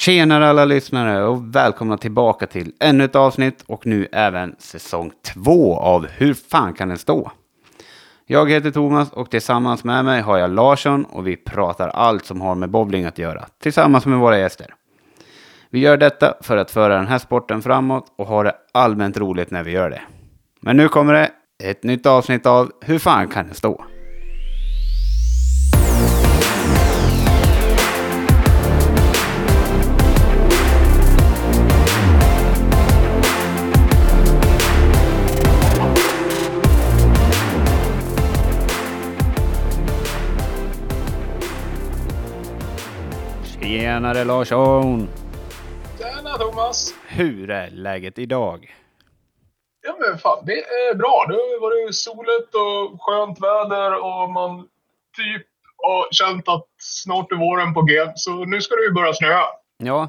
Tjenare alla lyssnare och välkomna tillbaka till ännu ett avsnitt och nu även säsong två av Hur fan kan den stå? Jag heter Thomas och tillsammans med mig har jag Larsson och vi pratar allt som har med bowling att göra tillsammans med våra gäster. Vi gör detta för att föra den här sporten framåt och ha det allmänt roligt när vi gör det. Men nu kommer det ett nytt avsnitt av Hur fan kan den stå? Tjenare Larsson! Tjena Thomas! Hur är läget idag? Ja men fan, det är bra. Det har varit soligt och skönt väder och man typ har känt att snart är våren på G. Så nu ska det ju börja snöa. Ja,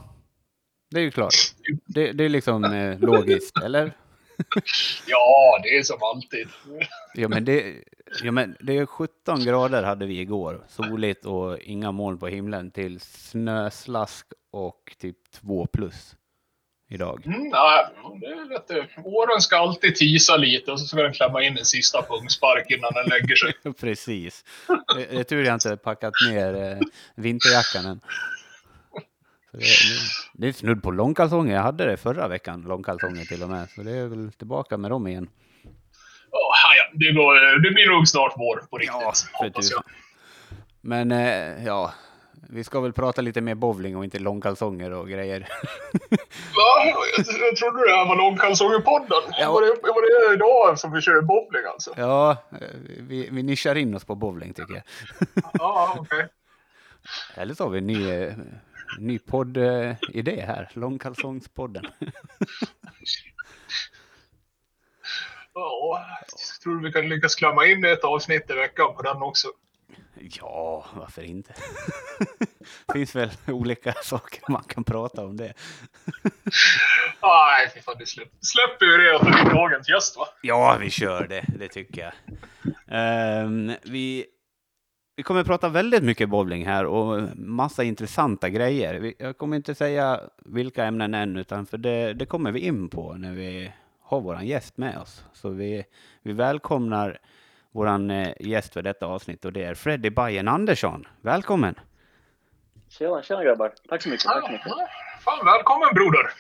det är ju klart. Det, det är liksom eh, logiskt, eller? Ja, det är som alltid. Ja men, det, ja, men det är 17 grader hade vi igår. Soligt och inga moln på himlen till snöslask och typ 2 plus idag. Mm, nej, det är du, Våren ska alltid tisa lite och så ska den klämma in en sista pungspark innan den lägger sig. Precis. Det är tur jag inte packat ner eh, vinterjackan än. Det är snudd på långkalsonger. Jag hade det förra veckan, långkalsonger till och med. Så det är väl tillbaka med dem igen. Det, går, det blir nog snart vår på riktigt. Ja, hoppas jag. Men eh, ja, vi ska väl prata lite mer bowling och inte långkalsonger och grejer. Va? Jag, trodde det här var långkalsonger-podden. Ja. Var, det, var det idag som vi körde bowling alltså? Ja, eh, vi, vi nischar in oss på bowling tycker jag. Ja, okej. Eller så har vi en ny, eh, ny podd-idé här, långkalsongspodden. Ja, tror vi kan lyckas klämma in ett avsnitt i veckan på den också. Ja, varför inte? finns väl olika saker man kan prata om det. Nej, fy fan, det släpp, släpper ju det för dagens gäst va? Ja, vi kör det, det tycker jag. Ehm, vi, vi kommer prata väldigt mycket bowling här och massa intressanta grejer. Jag kommer inte säga vilka ämnen än, utan för det, det kommer vi in på när vi har våran gäst med oss. Så vi, vi välkomnar våran eh, gäst för detta avsnitt och det är Freddy Bajen Andersson. Välkommen! Tjena, tjena grabbar. Tack så mycket. Tack så mycket. Ja, fan, välkommen broder!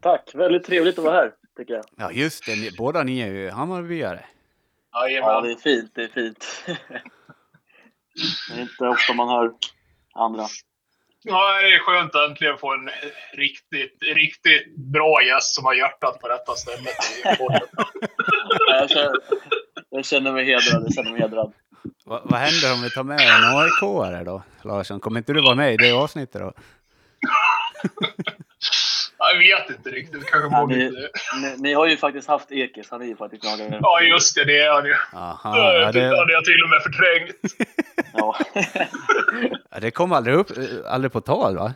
Tack. Väldigt trevligt att vara här, tycker jag. Ja, just det, ni, båda ni är ju Hammarbyare. Ja, Jajamän. det är fint. Det är fint. det är inte ofta man hör andra. Ja, det är skönt att äntligen få en riktigt, riktigt bra gäst som har hjärtat på rätta stället i podden. Jag känner, jag känner mig hedrad. Jag känner mig hedrad. Va, vad händer om vi tar med en AIK-are då, Larsson? Kommer inte du vara med i det avsnittet då? Jag vet inte riktigt. Kanske Ja, må ni, lite... ni, ni har ju faktiskt haft Ekis. Han är ju faktiskt nagare. Ja, just det. Det är han ju. Aha, ja, det hade jag till och med förträngt. Ja. det kom aldrig, upp, eh, aldrig på tal va?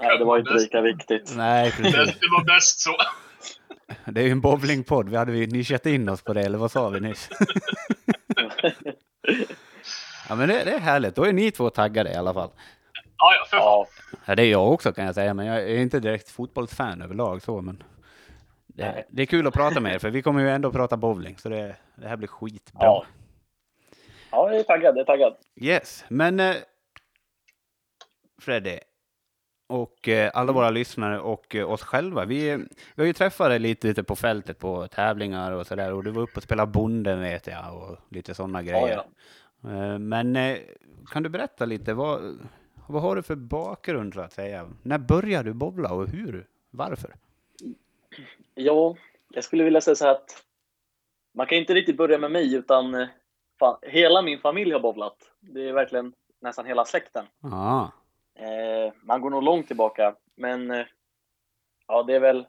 Nej, det var inte lika viktigt. Nej, Det, precis. det var bäst så. Det är ju en bowlingpodd. Vi hade ju nischat in oss på det, eller vad sa vi nyss? Ja, men det, det är härligt. Då är ni två taggade i alla fall. Ja, ja, för fan. Ja, Ja, det är jag också kan jag säga, men jag är inte direkt fotbollsfan överlag så, men det, det är kul att prata med er, för vi kommer ju ändå prata bowling, så det, det här blir skitbra. Ja. ja, jag är taggad. Jag är taggad. Yes, men eh, Freddy och eh, alla våra lyssnare och eh, oss själva, vi, vi har ju träffat dig lite ute på fältet på tävlingar och sådär och du var uppe och spelade bonden vet jag och lite sådana grejer. Ja, Eh, Men kan du berätta lite, vad, vad har du för bakgrund så att säga? När började du bowla och hur? Varför? Ja, jag skulle vilja säga så här att man kan inte riktigt börja med mig utan eh, fan, hela min familj har bowlat. Det är verkligen nästan hela släkten. Ah, Eh, man går nog långt tillbaka, men eh, ja, det är väl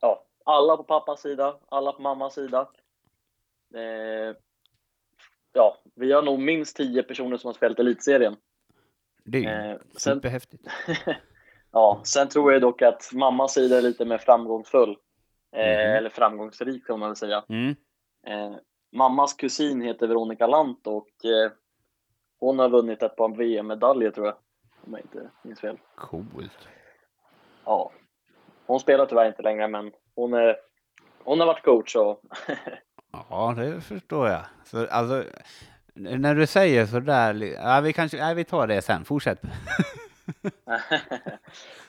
ja, alla på pappas sida, alla på mammas sida. Eh, ja, vi har nog minst tio personer som har spelat elitserien. Det är ju Eh, sen, superhäftigt. ja, sen tror jag dock att mammas sida är lite mer framgångsfull. Eh, Mhm. Eller framgångsrik kan man väl säga. Mm. Eh, mammas kusin heter Veronica Lant och eh, hon har vunnit ett par VM-medaljer tror jag. Om jag inte minns fel. Coolt. Ja. Hon spelar tyvärr inte längre, men hon, är, hon har varit coach och Ja, det förstår jag. Så, alltså, när du säger sådär, ja, vi, kanske, ja, vi tar det sen. Fortsätt.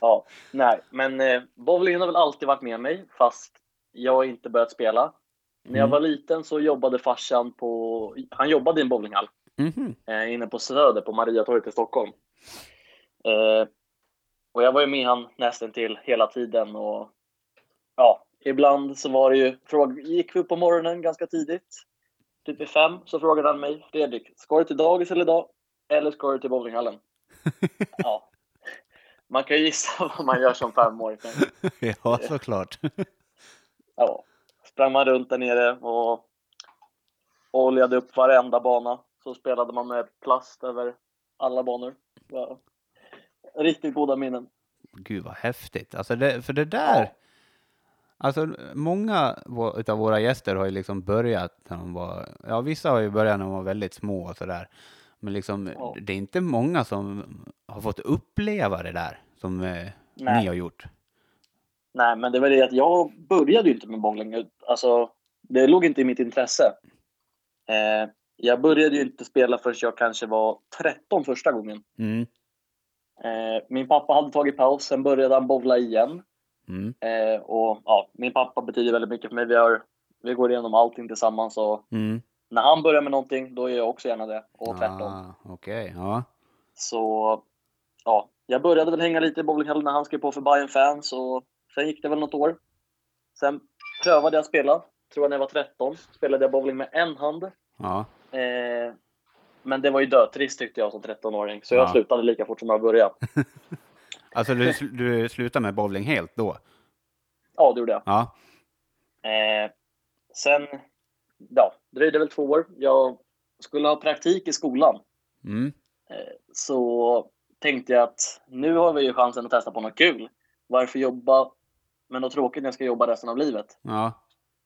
ja, nej, men eh, bowlingen har väl alltid varit med mig, fast jag har inte börjat spela. När jag Mm. var liten så jobbade farsan på, han jobbade i en bowlinghall Mhm. eh, inne på Söder på Mariatorget i Stockholm. Eh, och jag var ju med han nästan till hela tiden och ja, ibland så var det ju, fråg, gick vi upp på morgonen ganska tidigt, typ vid fem, så frågade han mig, Fredrik, ska du till dagis eller idag? Eller ska du till bowlinghallen? ja. Man kan ju gissa vad man gör som femåring. ja, såklart. Ja. Sprang man runt där nere och oljade upp varenda bana. Så spelade man med plast över alla banor. Ja. Riktigt goda minnen. Gud vad häftigt. Alltså det, för det där. Ja. Alltså många av våra gäster har ju liksom börjat när de var, ja vissa har ju börjat när de var väldigt små och sådär. Men liksom Ja. det är inte många som har fått uppleva det där som eh, ni Nej. har gjort. Nej, men det var det att jag började ju inte med bowling. Alltså, det låg inte i mitt intresse. Eh, jag började ju inte spela förrän jag kanske var 13 första gången. Mm. Eh, min pappa hade tagit paus, sen började han bowla igen. Mm. Eh, och ja, min pappa betyder väldigt mycket för mig. Vi, har, vi går igenom allting tillsammans och Mm. när han börjar med någonting, då gör jag också gärna det. Och tvärtom. Ah, Okej, ja. Så ja, jag började väl hänga lite i bowlinghallen när han skrev på för Bayern Fans och sen gick det väl något år. Sen prövade jag spela, tror jag när jag var 13. Spelade jag bowling med en hand. ja. Eh, men det var ju dötrist tyckte jag som 13-åring, så jag Ja. slutade lika fort som jag började. Alltså du, du slutade med bowling helt då? Ja, det gjorde jag. Ja. Eh, sen ja, dröjde väl två år. Jag skulle ha praktik i skolan. Mm. Eh, så tänkte jag att nu har vi ju chansen att testa på något kul. Varför jobba med något tråkigt när jag ska jobba resten av livet? Ja.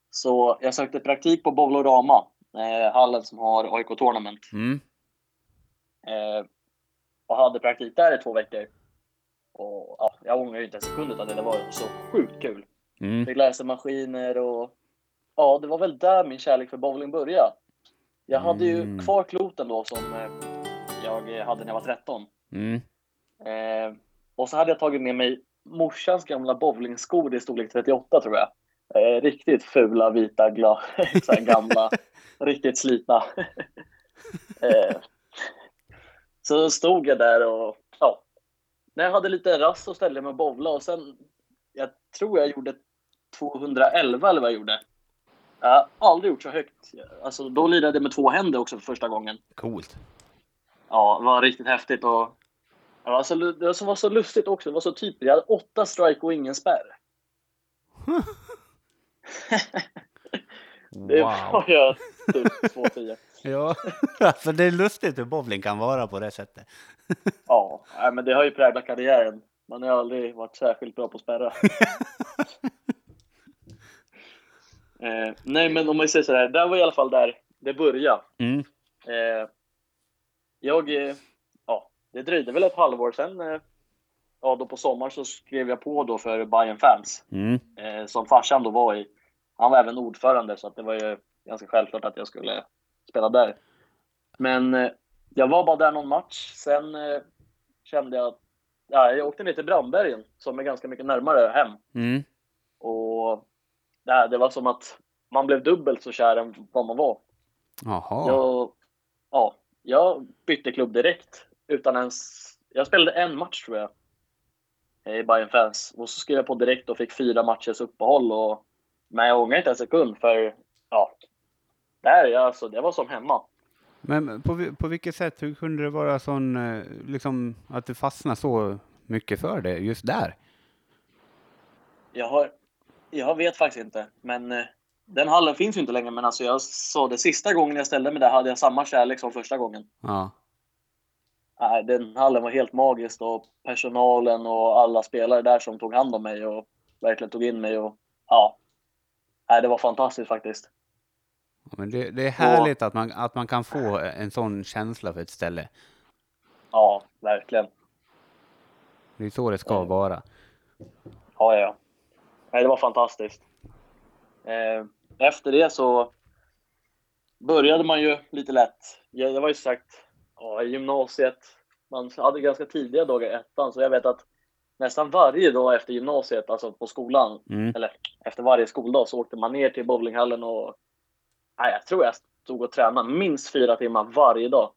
Så jag sökte praktik på Bowlorama, eh, hallen som har AIK Tournament. Mm. Eh, och hade praktik där i två veckor. Och ja, jag ångrar ju inte en sekund av det. Var så sjukt kul. Mm. Fick lära sig maskiner och ja, det var väl där min kärlek för bowling började. Jag hade ju Mm. kvar kloten då som eh, jag hade när jag var 13. Mm. Eh, och så hade jag tagit med mig morsans gamla bowlingskor i storlek 38 tror jag. Eh, riktigt fula, vita, gla, gamla, riktigt slitna. eh, så stod jag där och när jag hade lite rast så ställde jag mig och bowla och sen, jag tror jag gjorde 211 eller vad jag gjorde. Jag har aldrig gjort så högt. Alltså, då lirade jag med två händer också för första gången. Coolt. Ja, det var riktigt häftigt och det var, så, det var så lustigt också. Det var så typiskt. Jag hade åtta strike och ingen spärr. Det Wow. var jag typ 2-10. Ja, alltså det är lustigt hur bowling kan vara på det sättet. Ja, men det har ju präglat karriären. Man har aldrig varit särskilt bra på att spärra. eh, nej, men om man säger så här. Det var i alla fall där det började. Mm. Eh, jag, eh, ja, det dröjde väl ett halvår sen. Eh, ja, då på sommaren så skrev jag på då för Bayern Fans. Mm. eh, som farsan då var i. Han var även ordförande så att det var ju ganska självklart att jag skulle spela där. Men eh, jag var bara där någon match. Sen eh, kände jag att ja, jag åkte ner till Brandbergen som är ganska mycket närmare hem. Mm. Och ja, det var som att man blev dubbelt så kär än vad man var. Jaha. Jag, ja, jag bytte klubb direkt utan ens... Jag spelade en match tror jag i Bayern Fans och så skrev jag på direkt och fick fyra matchers uppehåll. Och, men jag ångrar inte en sekund för ja, jag, alltså, det var som hemma. Men på, på vilket sätt, hur kunde det vara sån, eh, liksom att du fastnade så mycket för det just där? Jag, har, jag vet faktiskt inte, men eh, den hallen finns ju inte längre. Men alltså jag sa det sista gången jag ställde mig där hade jag samma kärlek som första gången. Ja. Nej, den hallen var helt magisk och personalen och alla spelare där som tog hand om mig och verkligen tog in mig. Och, ja, Nej, det var fantastiskt faktiskt. Men det, det är härligt att, man, att man kan få en sån känsla för ett ställe. Ja, verkligen. Det är så det ska Mm. vara. Ja, ja. Nej, det var fantastiskt. Eh, efter det så började man ju lite lätt. Jag, det var ju sagt ja, i gymnasiet. Man hade ganska tidiga dagar i ettan, så jag vet att nästan varje dag efter gymnasiet, alltså på skolan, Mm. eller efter varje skoldag, så åkte man ner till bowlinghallen och nej, jag tror jag stod och tränade minst fyra timmar varje dag.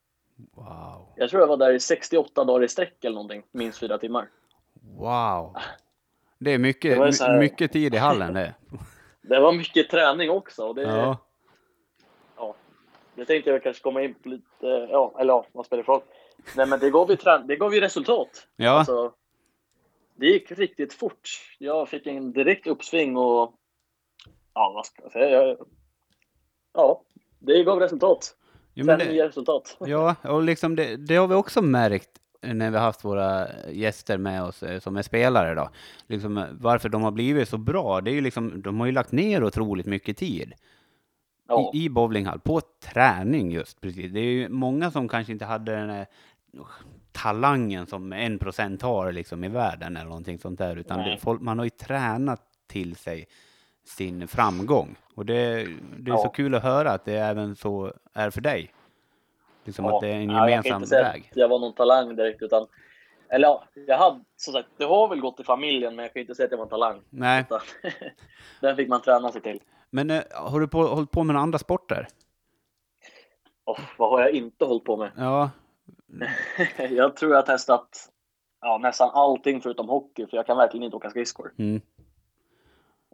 Wow. Jag tror jag var där i 68 dagar i sträck eller någonting, minst fyra timmar. Wow. Det är mycket, Det här- my- mycket tid i hallen det. Det var mycket träning också. Och det, Ja. ja, det tänkte jag kanske komma in på lite, ja, eller ja, vad spelar det för roll? Nej men det gav ju, trän- det gav ju resultat. Ja. Alltså, det gick riktigt fort. Jag fick en direkt uppsving och ja, vad ska jag säga? Jag, ja, det gav resultat. Men Träning det, resultat. ja, och liksom det, det har vi också märkt när vi har haft våra gäster med oss eh, som är spelare då. Liksom, eh, varför de har blivit så bra, det är ju liksom, de har ju lagt ner otroligt mycket tid Ja, i, i bowlinghall, på träning just precis. Det är ju många som kanske inte hade den här talangen som en procent har liksom i världen eller någonting sånt där, utan det, folk, man har ju tränat till sig sin framgång. Och det, det är så Ja. kul att höra att det även så är för dig. Liksom ja. att det är en Ja, jag kan gemensam inte säga väg. att jag var någon talang direkt utan eller ja, jag hade som sagt, det har väl gått i familjen men jag kan inte säga att jag var en talang. Nej, Utan, Den fick man träna sig till. men eh, har du på, hållit på med några andra sporter? Oh, vad har jag inte hållit på med? Ja, jag tror jag har testat ja, nästan allting förutom hockey, för jag kan verkligen inte åka skridskor. mm.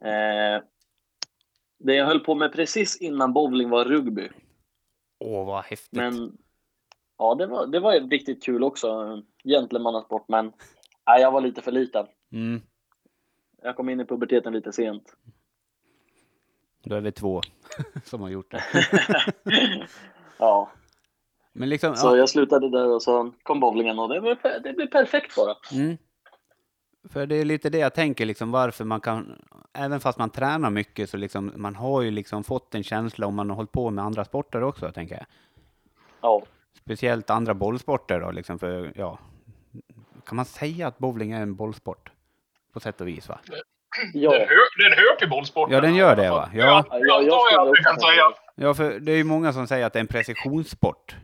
Eh, det jag höll på med precis innan bowling var rugby. Åh, vad häftigt. Men ja, det var, det var riktigt kul också. Gentlemannasport, men nej, jag var lite för liten. Mm. Jag kom in i puberteten lite sent. Då är vi två som har gjort det. ja, Men liksom, så ja, jag slutade där och så kom bowlingen och det, var, det blev perfekt bara. mm. För det är lite det jag tänker, liksom varför man kan, även fast man tränar mycket, så liksom, man har ju liksom fått en känsla om man har hållit på med andra sporter också, tänker jag. Ja, Speciellt andra bollsporter då, liksom för, ja. Kan man säga att bowling är en bollsport? På sätt och vis, va? ja. Den, hör, den hör till bollsporten. Ja, den gör det, va? Ja. Ja, Ja, jag jag antar jag att du kan säga säga. Ja, för det är ju många som säger att det är en precisionssport.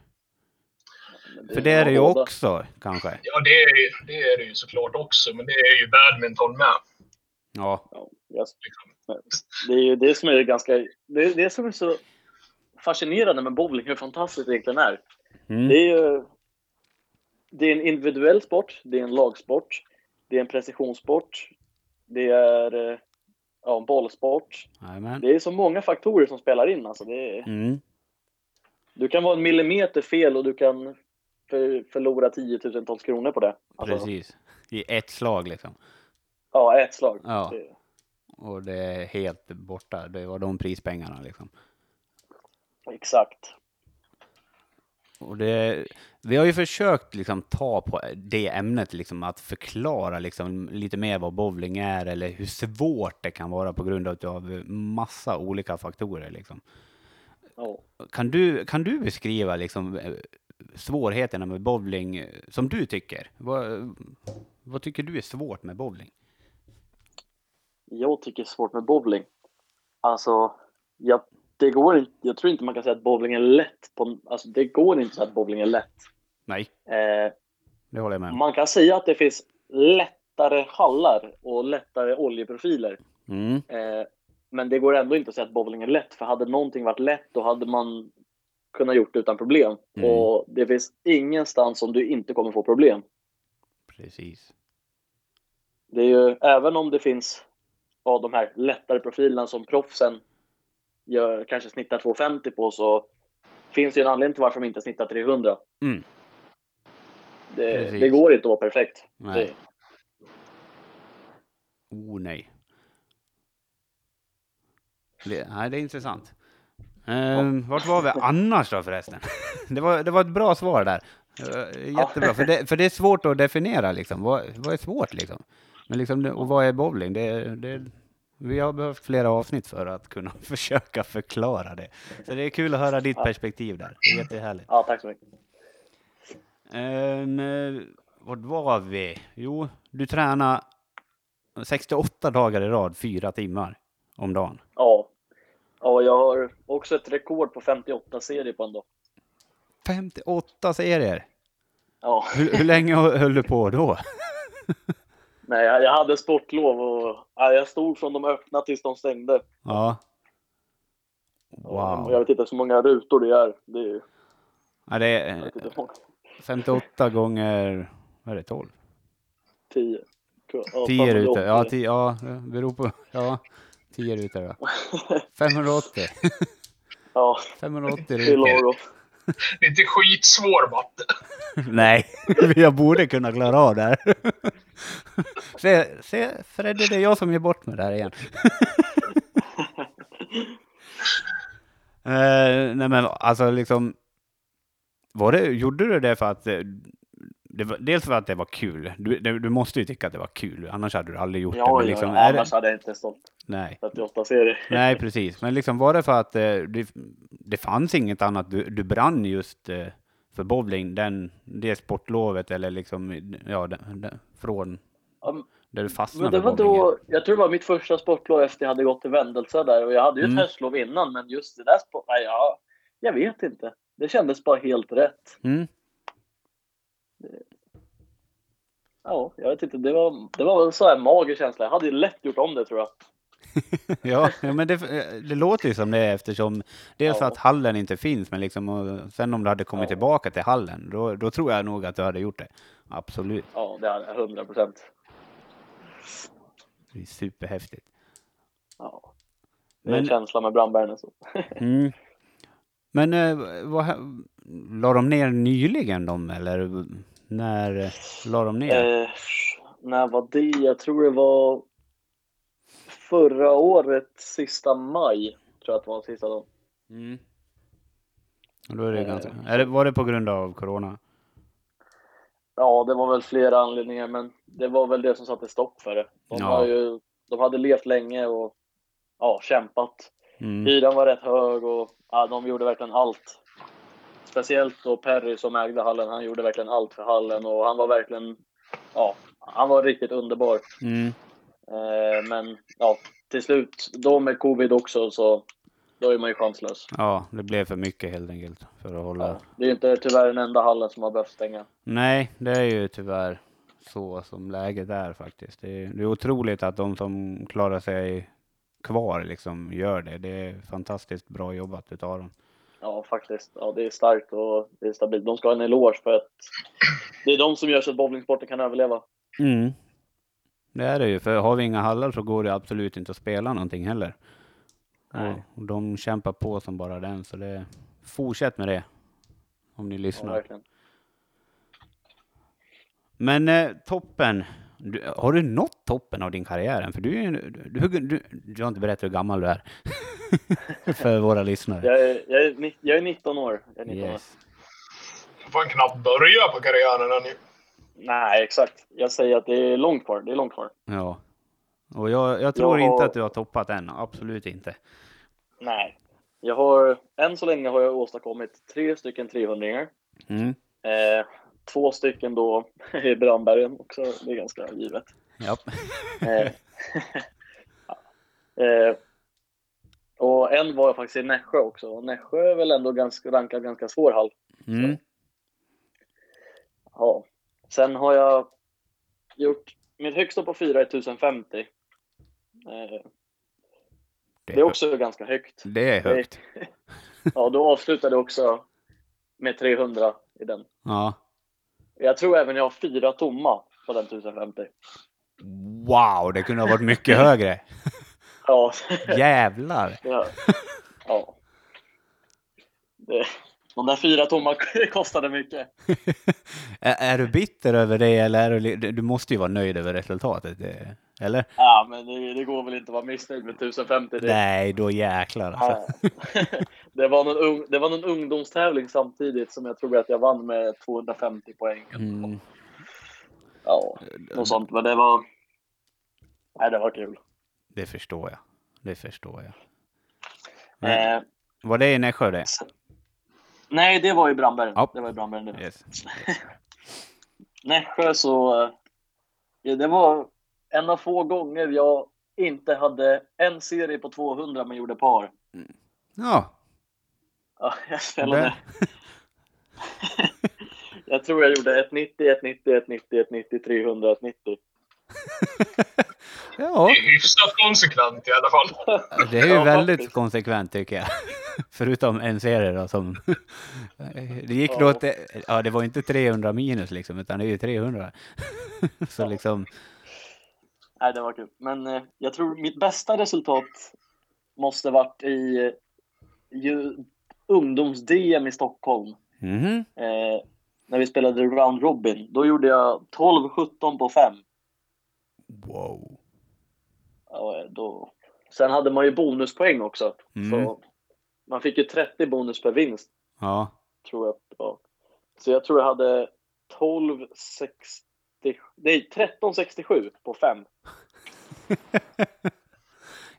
För det är det ju också, kanske. Ja, det är, det är det ju såklart också, men det är ju badminton med. Ja, Ja, jag, Liksom. det är ju det som är ganska... Det är det som är så fascinerande med bowling, hur fantastiskt det egentligen är. mm. Det är ju... Det är en individuell sport, det är en lagsport, det är en precisionssport, det är eh, ja, en bollsport. Jajamän. Det är så många faktorer som spelar in. Alltså det är, Mm. du kan vara en millimeter fel och du kan för, förlora tiotusentals kronor på det. Alltså, Precis. I ett slag liksom. Ja, ett slag. Ja. Det, Och det är helt borta. Det var de prispengarna liksom. exakt. Och det, vi har ju försökt liksom ta på det ämnet, liksom att förklara liksom lite mer vad bowling är eller hur svårt det kan vara på grund av massa olika faktorer. Liksom. Ja. Kan, du, kan du beskriva liksom svårigheterna med bowling eh, som du tycker? Vad, vad tycker du är svårt med bowling? Jag tycker det är svårt med bowling. Alltså, jag, det går inte, jag tror inte man kan säga att bowling är lätt. På, alltså, det går inte att säga att bowling är lätt. Nej, Eh, det håller jag med om. man kan säga att det finns lättare hallar och lättare oljeprofiler. Mm, Eh, men det går ändå inte att säga att bowling är lätt. För hade någonting varit lätt då hade man kunnat gjort utan problem. Mm. Och det finns ingenstans som du inte kommer få problem. precis. Det är ju, även om det finns ja, de här lättare profilerna som proffsen gör, kanske snittar 250 på så finns det ju en anledning till varför de inte snittar 300. Mm. Det, det går inte att vara perfekt. Nej. Det, Oh nej. Det, nej, det är intressant. Ehm, vart var vi annars då förresten? Det var, det var ett bra svar där. Jättebra, för det, för det är svårt att definiera liksom. Vad, vad är svårt liksom? Men liksom, och vad är bowling? Det, det, vi har behövt flera avsnitt för att kunna försöka förklara det. Så det är kul att höra ditt perspektiv där. Det är jättehärligt. ja, tack så mycket. Ehm, eh, Vart var vi? Jo, du tränar 68 dagar i rad, fyra timmar om dagen. Ja. Ja, jag har också ett rekord på 58 serier på en dag. 58 serier! Ja. Hur, hur länge höll du på då? Nej, jag hade sportlov och ja, jag stod från de öppna tills de stängde. Ja. Och Jag Wow. vet inte så många rutor det är. Det är Ja, det är vet inte hur många. 58 gånger, vad är det, 12? 10. Ja, 10 rutor, ja, 580. 10, ja, beror på, ja, 10 rutor ja. 580, Ja, 580 det är rutor. Det är inte skitsvår matte. Nej, jag borde kunna klara av det här. Se, se Fredde, det är jag som ger bort mig där igen. eh, nej men alltså liksom, var det, gjorde du det för att, eh, det var, dels för att det var kul, du, det, du måste ju tycka att det var kul, annars hade du aldrig gjort det. Ja, Men ja, liksom, ja, är det, annars hade jag inte stått nej. 38 serier. Nej, precis. Men liksom var det för att eh, det, det fanns inget annat, du, du brann just eh, för bowling, den, det sportlovet eller liksom, ja, den, den, från men- där du Men fastnade det för var då, jag tror det var mitt första sportlov efter jag hade gått till Vändelse där och jag hade ju ett Mm. höstlov innan men just det där sport, nej, ja, jag vet inte. Det kändes bara helt rätt. Mm. Ja, jag vet inte, det var, det var en så här magisk känsla. Jag hade ju lätt gjort om det tror jag. ja, men det, eh, det låter ju som det eftersom dels Ja. att hallen inte finns, men liksom och sen om du hade kommit Ja. tillbaka till hallen, då, då tror jag nog att du hade gjort det. Absolut. Ja, det hade jag 100 procent. Det är superhäftigt. Ja. Det är en känsla med brandbärnen så. Mm. Men eh, vad, la de ner nyligen de, eller när eh, la de ner? Eh, när var det? Jag tror det var förra året, sista maj. Tror jag att det var sista dagen. Mm. Och Då är det Eh, ganska, är det, var det på grund av corona? Ja, det var väl flera anledningar, men det var väl det som satte stopp för det. De, Ja. har ju, de hade levt länge och ja, kämpat. Mm. Hyran var rätt hög och ja, de gjorde verkligen allt. Speciellt då Perry som ägde hallen, han gjorde verkligen allt för hallen och han var verkligen, ja, han var riktigt underbar. Mm. Eh, men ja, till slut, då med covid också så då är man ju chanslös. Ja, det blev för mycket helt enkelt för att hålla. Ja, det är ju inte tyvärr den enda hallen som har behövt stänga. Nej, det är ju tyvärr så som läget är faktiskt. Det är, det är otroligt att de som klarar sig kvar liksom gör det. Det är fantastiskt bra jobbat utav dem. Ja, faktiskt. Ja, det är starkt och det är stabilt. De ska ha en eloge för att det är de som gör så att bowlingsporten kan överleva. Mm. Det är det ju, för har vi inga hallar så går det absolut inte att spela någonting heller. Nej. Och de kämpar på som bara den, så det fortsätt med det. Om ni Ja, lyssnar. verkligen. Men eh, toppen, du, har du nått toppen av din karriär än? För du, är du, du, du, du har inte berättat hur gammal du är. för våra lyssnare. Jag är, jag, är, jag är 19 år. Jag är 19 år. Yes. Får knappt börja på karriären än ju. Nej, exakt. Jag säger att det är långt kvar. Det är långt kvar. Ja. Och jag, jag tror Jag har- inte att du har toppat än. Absolut inte. Nej. Jag har, än så länge har jag åstadkommit tre stycken 300 Mm. eh, Två stycken då i Brandbergen också. Det är ganska givet. Ja. Eh, eh, och en var faktiskt i Nässjö också. Och Nässjö är väl ändå ganska, rankad ganska svår hall. Mm. Ja. Sen har jag gjort mitt högsta på fyra är 1050. Eh, Det, det är också ganska högt. det är högt. Ja, då avslutade jag också med 300 i den. Ja. Jag tror även jag har fyra tomma på den 1050. Wow, det kunde ha varit mycket högre. Ja, Jävlar. ja. ja. Det, de där fyra tomma kostade mycket. är, är du bitter över det eller är du, du måste ju vara nöjd över resultatet? Eller? Ja, men det, det går väl inte att vara missnöjd med 1050. Det, Nej, då jäklar alltså. Det, var någon ung, det var någon ungdomstävling samtidigt som jag tror att jag vann med 250 poäng. Mm. Ja, något sånt. Men det var... Nej, det var kul. Det förstår jag. Det förstår jag. Men, Eh, var det i Nässjö det? Nej, det var i Brandbergen. Ja. Det var i Brandbergen. det. Yes. Nässjö så... eh, Ja, det var en av få gånger jag inte hade en serie på 200 men gjorde par. Ja, Ja, jag spelade... Jag tror jag gjorde 190, 190, 190, 190, 300, 190. Ja. Det är hyfsat konsekvent i alla fall. Det är ju Ja, väldigt faktiskt. konsekvent tycker jag. Förutom en serie då som... Det gick Ja. då till... Ja, det var inte 300 minus liksom, utan det är ju 300. Så Ja. liksom... Nej, det var kul. Men eh, jag tror mitt bästa resultat måste varit i eh, ju, ungdoms-DM i Stockholm. Mhm. Eh, när vi spelade Round Robin. Då gjorde jag 12-17 på 5. Wow. Ja, då... Sen hade man ju bonuspoäng också. Mm. Så man fick ju 30 bonus per vinst, Ja. tror jag. var. Så jag tror jag hade 12,60... Nej, 13,67 på 5.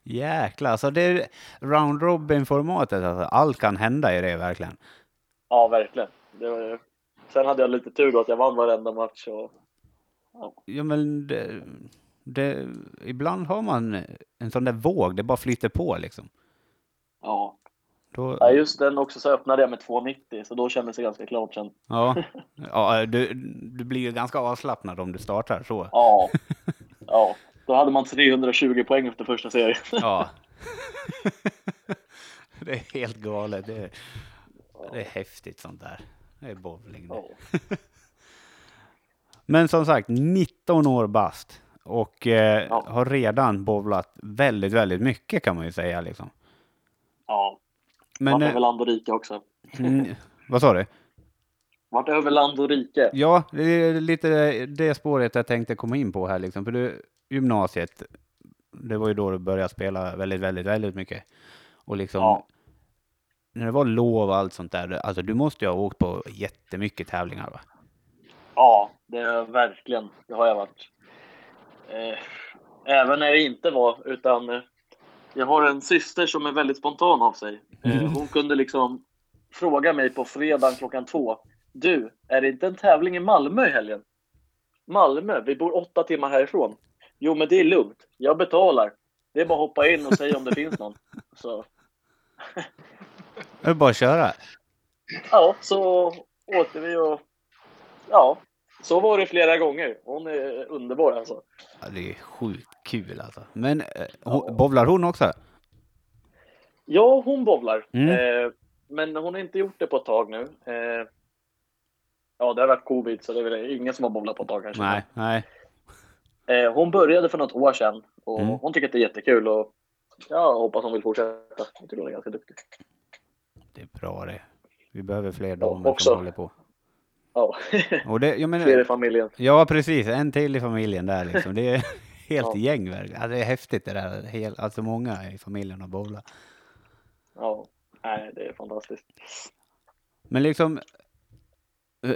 Jäklar, så det är round robin formatet alltså. Allt kan hända i det verkligen. Ja, verkligen. Var... Sen hade jag lite tur då att jag vann varenda match. Och... Ja men det, det, ibland har man en sån där våg, det bara flyter på liksom. Ja. Då, ja, just den också så öppnade jag med 2,90 så då kändes det ganska klart sen. ja, ja du, du blir ju ganska avslappnad om du startar så. Ja. Ja. Då hade man 320 poäng efter första serien. Ja. det är helt galet. Det är, det är häftigt sånt där. Det är bowling. det. Ja. Men som sagt, 19 år bast. Och eh, Ja. har redan bowlat väldigt, väldigt mycket kan man ju säga. Liksom. ja. Men, Vart eh, över land och rike också. mm, vad sa du? Vart över land och rike. Ja, det är lite det spåret jag tänkte komma in på här. Liksom. För du, gymnasiet, det var ju då du började spela väldigt, väldigt, väldigt mycket. Och liksom, Ja. när det var lov och allt sånt där, alltså du måste ju ha åkt på jättemycket tävlingar va? Ja, det är verkligen. Det har jag varit. Eh, även när det inte var, utan eh, jag har en syster som är väldigt spontan av sig. Eh, hon kunde liksom fråga mig på fredagen klockan två. Du, är det inte en tävling i Malmö i helgen? Malmö? Vi bor åtta timmar härifrån. Jo, men det är lugnt. Jag betalar. Det är bara att hoppa in och säga om det finns någon. Så, Det är bara att köra. ja, så åkte vi och ja, så var det flera gånger. Hon är underbar alltså. Ja, det är sjukt kul alltså. Men eh, hon, Ja. bowlar hon också? Ja, hon bowlar. Mm. Eh, men hon har inte gjort det på ett tag nu. Eh, ja, det har varit covid så det är väl ingen som har bowlat på ett tag kanske. Nej, nej. Eh, hon började för något år sedan och Mm. hon tycker att det är jättekul och jag hoppas hon vill fortsätta. Jag tycker hon är ganska duktig. Det är bra det. Vi behöver fler Ja, damer också. som håller på. Ja, Och det, jag menar, fler i familjen. Ja, precis. En till i familjen där liksom. Det är helt Ja. gäng verkligen. Ja, det är häftigt det där. Helt, alltså många i familjen har bowlat. Ja, nej, det är fantastiskt. Men liksom... eh,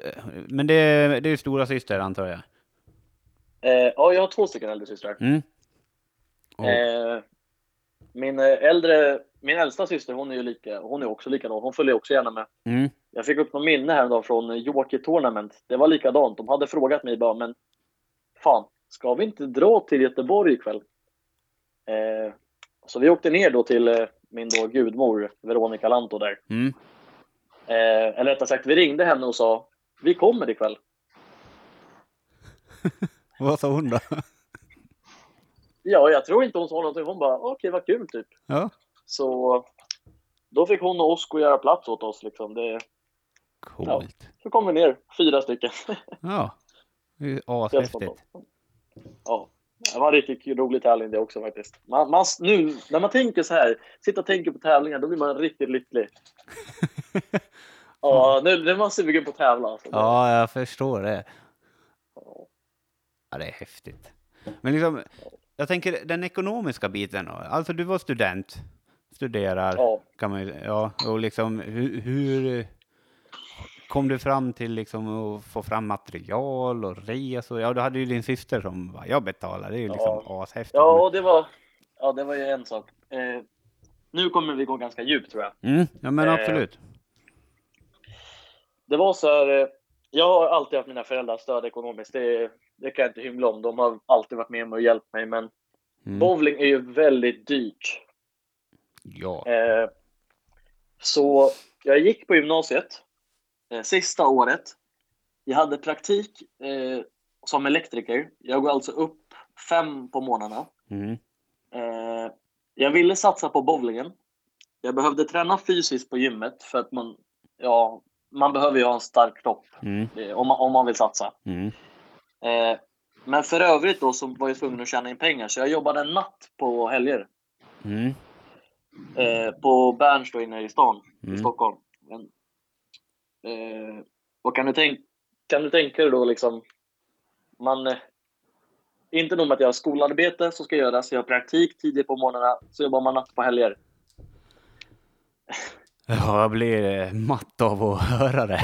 Men det, är- det är ju stora syster antar jag. Eh, ja, jag har två stycken äldre systrar. Mm. Och, Eh, min eh, äldre, min äldsta syster, hon är ju lika, hon är också likadan. Hon följer också gärna med. mm. Jag fick upp något minne häromdagen från Jockey Tournament. Det var likadant. De hade frågat mig bara, men fan, ska vi inte dra till Göteborg ikväll? Eh, så vi åkte ner då till eh, min då gudmor Veronica Lanto där. Mm. Eh, eller rättare sagt, vi ringde henne och sa, vi kommer ikväll. Vad sa hon då? Ja, jag tror inte hon sa någonting. Hon bara, okej, vad kul typ. ja, Så då fick hon och Oskar göra plats åt oss liksom. Det, coolt. så kom vi ner, fyra stycken. Ja, det är ashäftigt. Ja, det var riktigt rolig tävling det också faktiskt. Man, man, nu, när man tänker så här, sitter och tänker på tävlingar, då blir man riktigt lycklig. Ja, nu, nu är man sugen på att tävla. Alltså. Ja, jag förstår det. Ja, det är häftigt. Men liksom, jag tänker den ekonomiska biten. Alltså du var student, studerar, Ja. kan man ja, och liksom hur, hur kom du fram till liksom att få fram material och resor? Ja, du hade ju din syster som bara, jag betalar, det är ju liksom ashäftigt. Ja, och det var, ja, det var ju en sak. Eh, nu kommer vi gå ganska djupt tror jag. Mm, ja, men Eh, absolut. Det var så här, eh, jag har alltid haft mina föräldrar stöd ekonomiskt. Det, det kan jag inte hymla om. De har alltid varit med mig och hjälpt mig. Men Mm. bowling är ju väldigt dyrt. Ja. Eh, så jag gick på gymnasiet eh, sista året. Jag hade praktik eh, som elektriker. Jag går alltså upp fem på morgnarna. Mm. Eh, jag ville satsa på bowlingen. Jag behövde träna fysiskt på gymmet för att man, ja, man behöver ju ha en stark kropp Mm. eh, om, man, om man vill satsa. Mm. Eh, men för övrigt då så var jag tvungen att tjäna in pengar så jag jobbade natt på helger. Mm. Eh, på Berns då inne i stan i Mm. Stockholm. Men, eh, och kan du, tänk, kan du tänka dig då liksom, man, inte nog med att jag har skolarbete som ska göras, jag har praktik tidigt på morgnarna, så jobbar man natt på helger. Ja, jag blir matt av att höra det.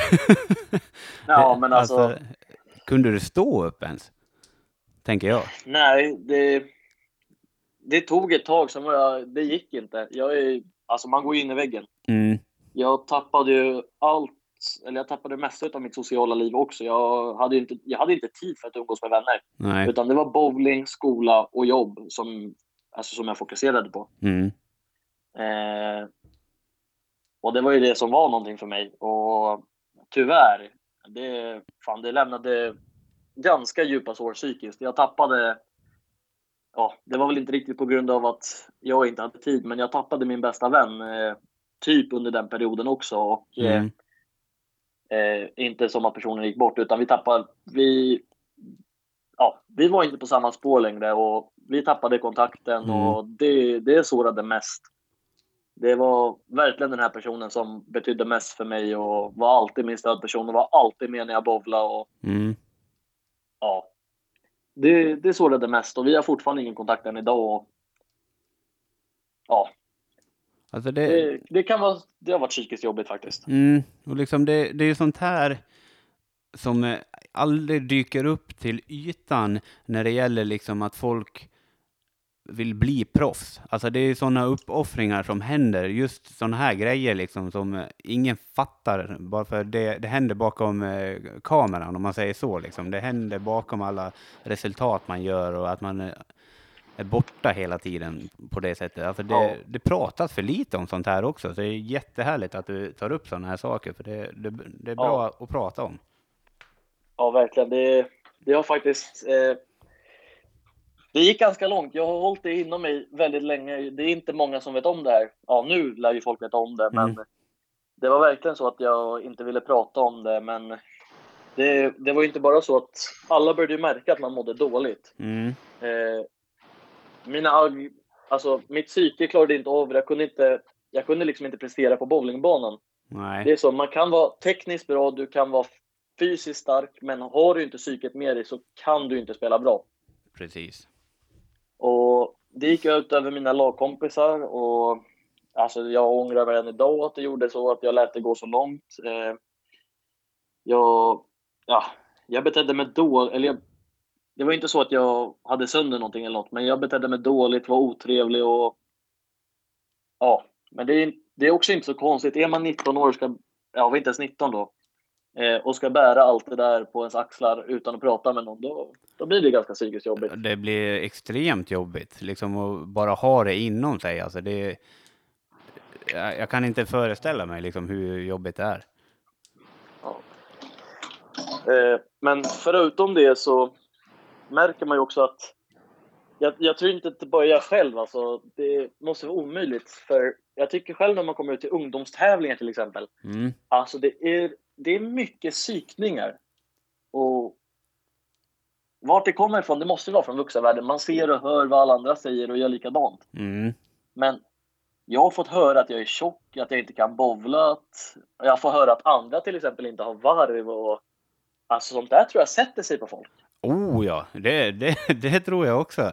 Ja, men alltså, Kunde du stå upp ens? Tänker jag. nej, det, det tog ett tag, sen var jag, det gick inte. Jag är, alltså man går in i väggen. Mm. Jag tappade ju allt, eller jag tappade det mesta av mitt sociala liv också. Jag hade ju inte, jag hade inte tid för att umgås med vänner. Nej. Utan det var bowling, skola och jobb som, alltså som jag fokuserade på. Mm. Eh, och det var ju det som var någonting för mig. Och tyvärr, det, fan, det lämnade ganska djupa sår psykiskt. Jag tappade, ja, det var väl inte riktigt på grund av att jag inte hade tid, men jag tappade min bästa vän eh, typ under den perioden också. Och, eh, Mm. Eh, inte som att personen gick bort, utan vi tappade... Vi, ja, vi var inte på samma spår längre och vi tappade kontakten Mm. och det, det sårade mest. Det var verkligen den här personen som betydde mest för mig och var alltid min stödperson och var alltid med när jag bowlade. Och, Mm. ja, det, det sårade mest och vi har fortfarande ingen kontakt än idag. Och, ja, Alltså det, det, det, kan vara, det har varit psykiskt jobbigt faktiskt. Mm, och liksom det, det är ju sånt här som eh, aldrig dyker upp till ytan när det gäller liksom att folk vill bli proffs. Alltså det är sådana uppoffringar som händer, just sådana här grejer liksom som eh, ingen fattar, bara för det, det händer bakom eh, kameran om man säger så liksom. Det händer bakom alla resultat man gör och att man eh, är borta hela tiden på det sättet. Alltså det, Ja. det pratas för lite om sånt här också, så det är jättehärligt att du tar upp sådana här saker, för det, det, det är bra att prata om. Ja, verkligen. Det, det har faktiskt... Eh, det gick ganska långt. Jag har hållit det inom mig väldigt länge. Det är inte många som vet om det här. Ja, nu lär ju folk veta om det, men Mm. det var verkligen så att jag inte ville prata om det. Men det, det var ju inte bara så att alla började ju märka att man mådde dåligt. Mm, Eh, mina, alltså, mitt psyke klarade inte av det. Jag kunde, inte, jag kunde liksom inte prestera på bowlingbanan. nej, Det är så, man kan vara tekniskt bra, du kan vara fysiskt stark, men har du inte psyket med dig så kan du inte spela bra. precis. Och det gick ut över mina lagkompisar och alltså jag ångrar mig än idag att det gjorde så, att jag lät det gå så långt. Eh, jag, ja, jag betedde mig dåligt, eller jag, det var inte så att jag hade sönder någonting eller något, men jag betedde mig dåligt, var otrevlig och ja, men det är, det är också inte så konstigt. Är man 19 år, ska, ja, var inte ens 19 då, och ska bära allt det där på ens axlar utan att prata med någon, då, då blir det ganska psykiskt jobbigt. Det blir extremt jobbigt, liksom att bara ha det inom sig. Alltså det, jag, kan inte föreställa mig liksom hur jobbigt det är. Ja. Eh, men förutom det så märker man ju också att jag, jag tror inte att det bara jag själv. Alltså, det måste vara omöjligt. För jag tycker själv när man kommer ut till ungdomstävlingar till exempel. Mm, Alltså det är, det är mycket psykningar. Och vart det kommer ifrån, det måste vara från vuxenvärlden. Man ser och hör vad alla andra säger och gör likadant. mm, Men jag har fått höra att jag är tjock, att jag inte kan bowla. Att jag får höra att andra till exempel inte har varv. Och, alltså sånt där tror jag sätter sig på folk. Oh ja, det, det, det tror jag också.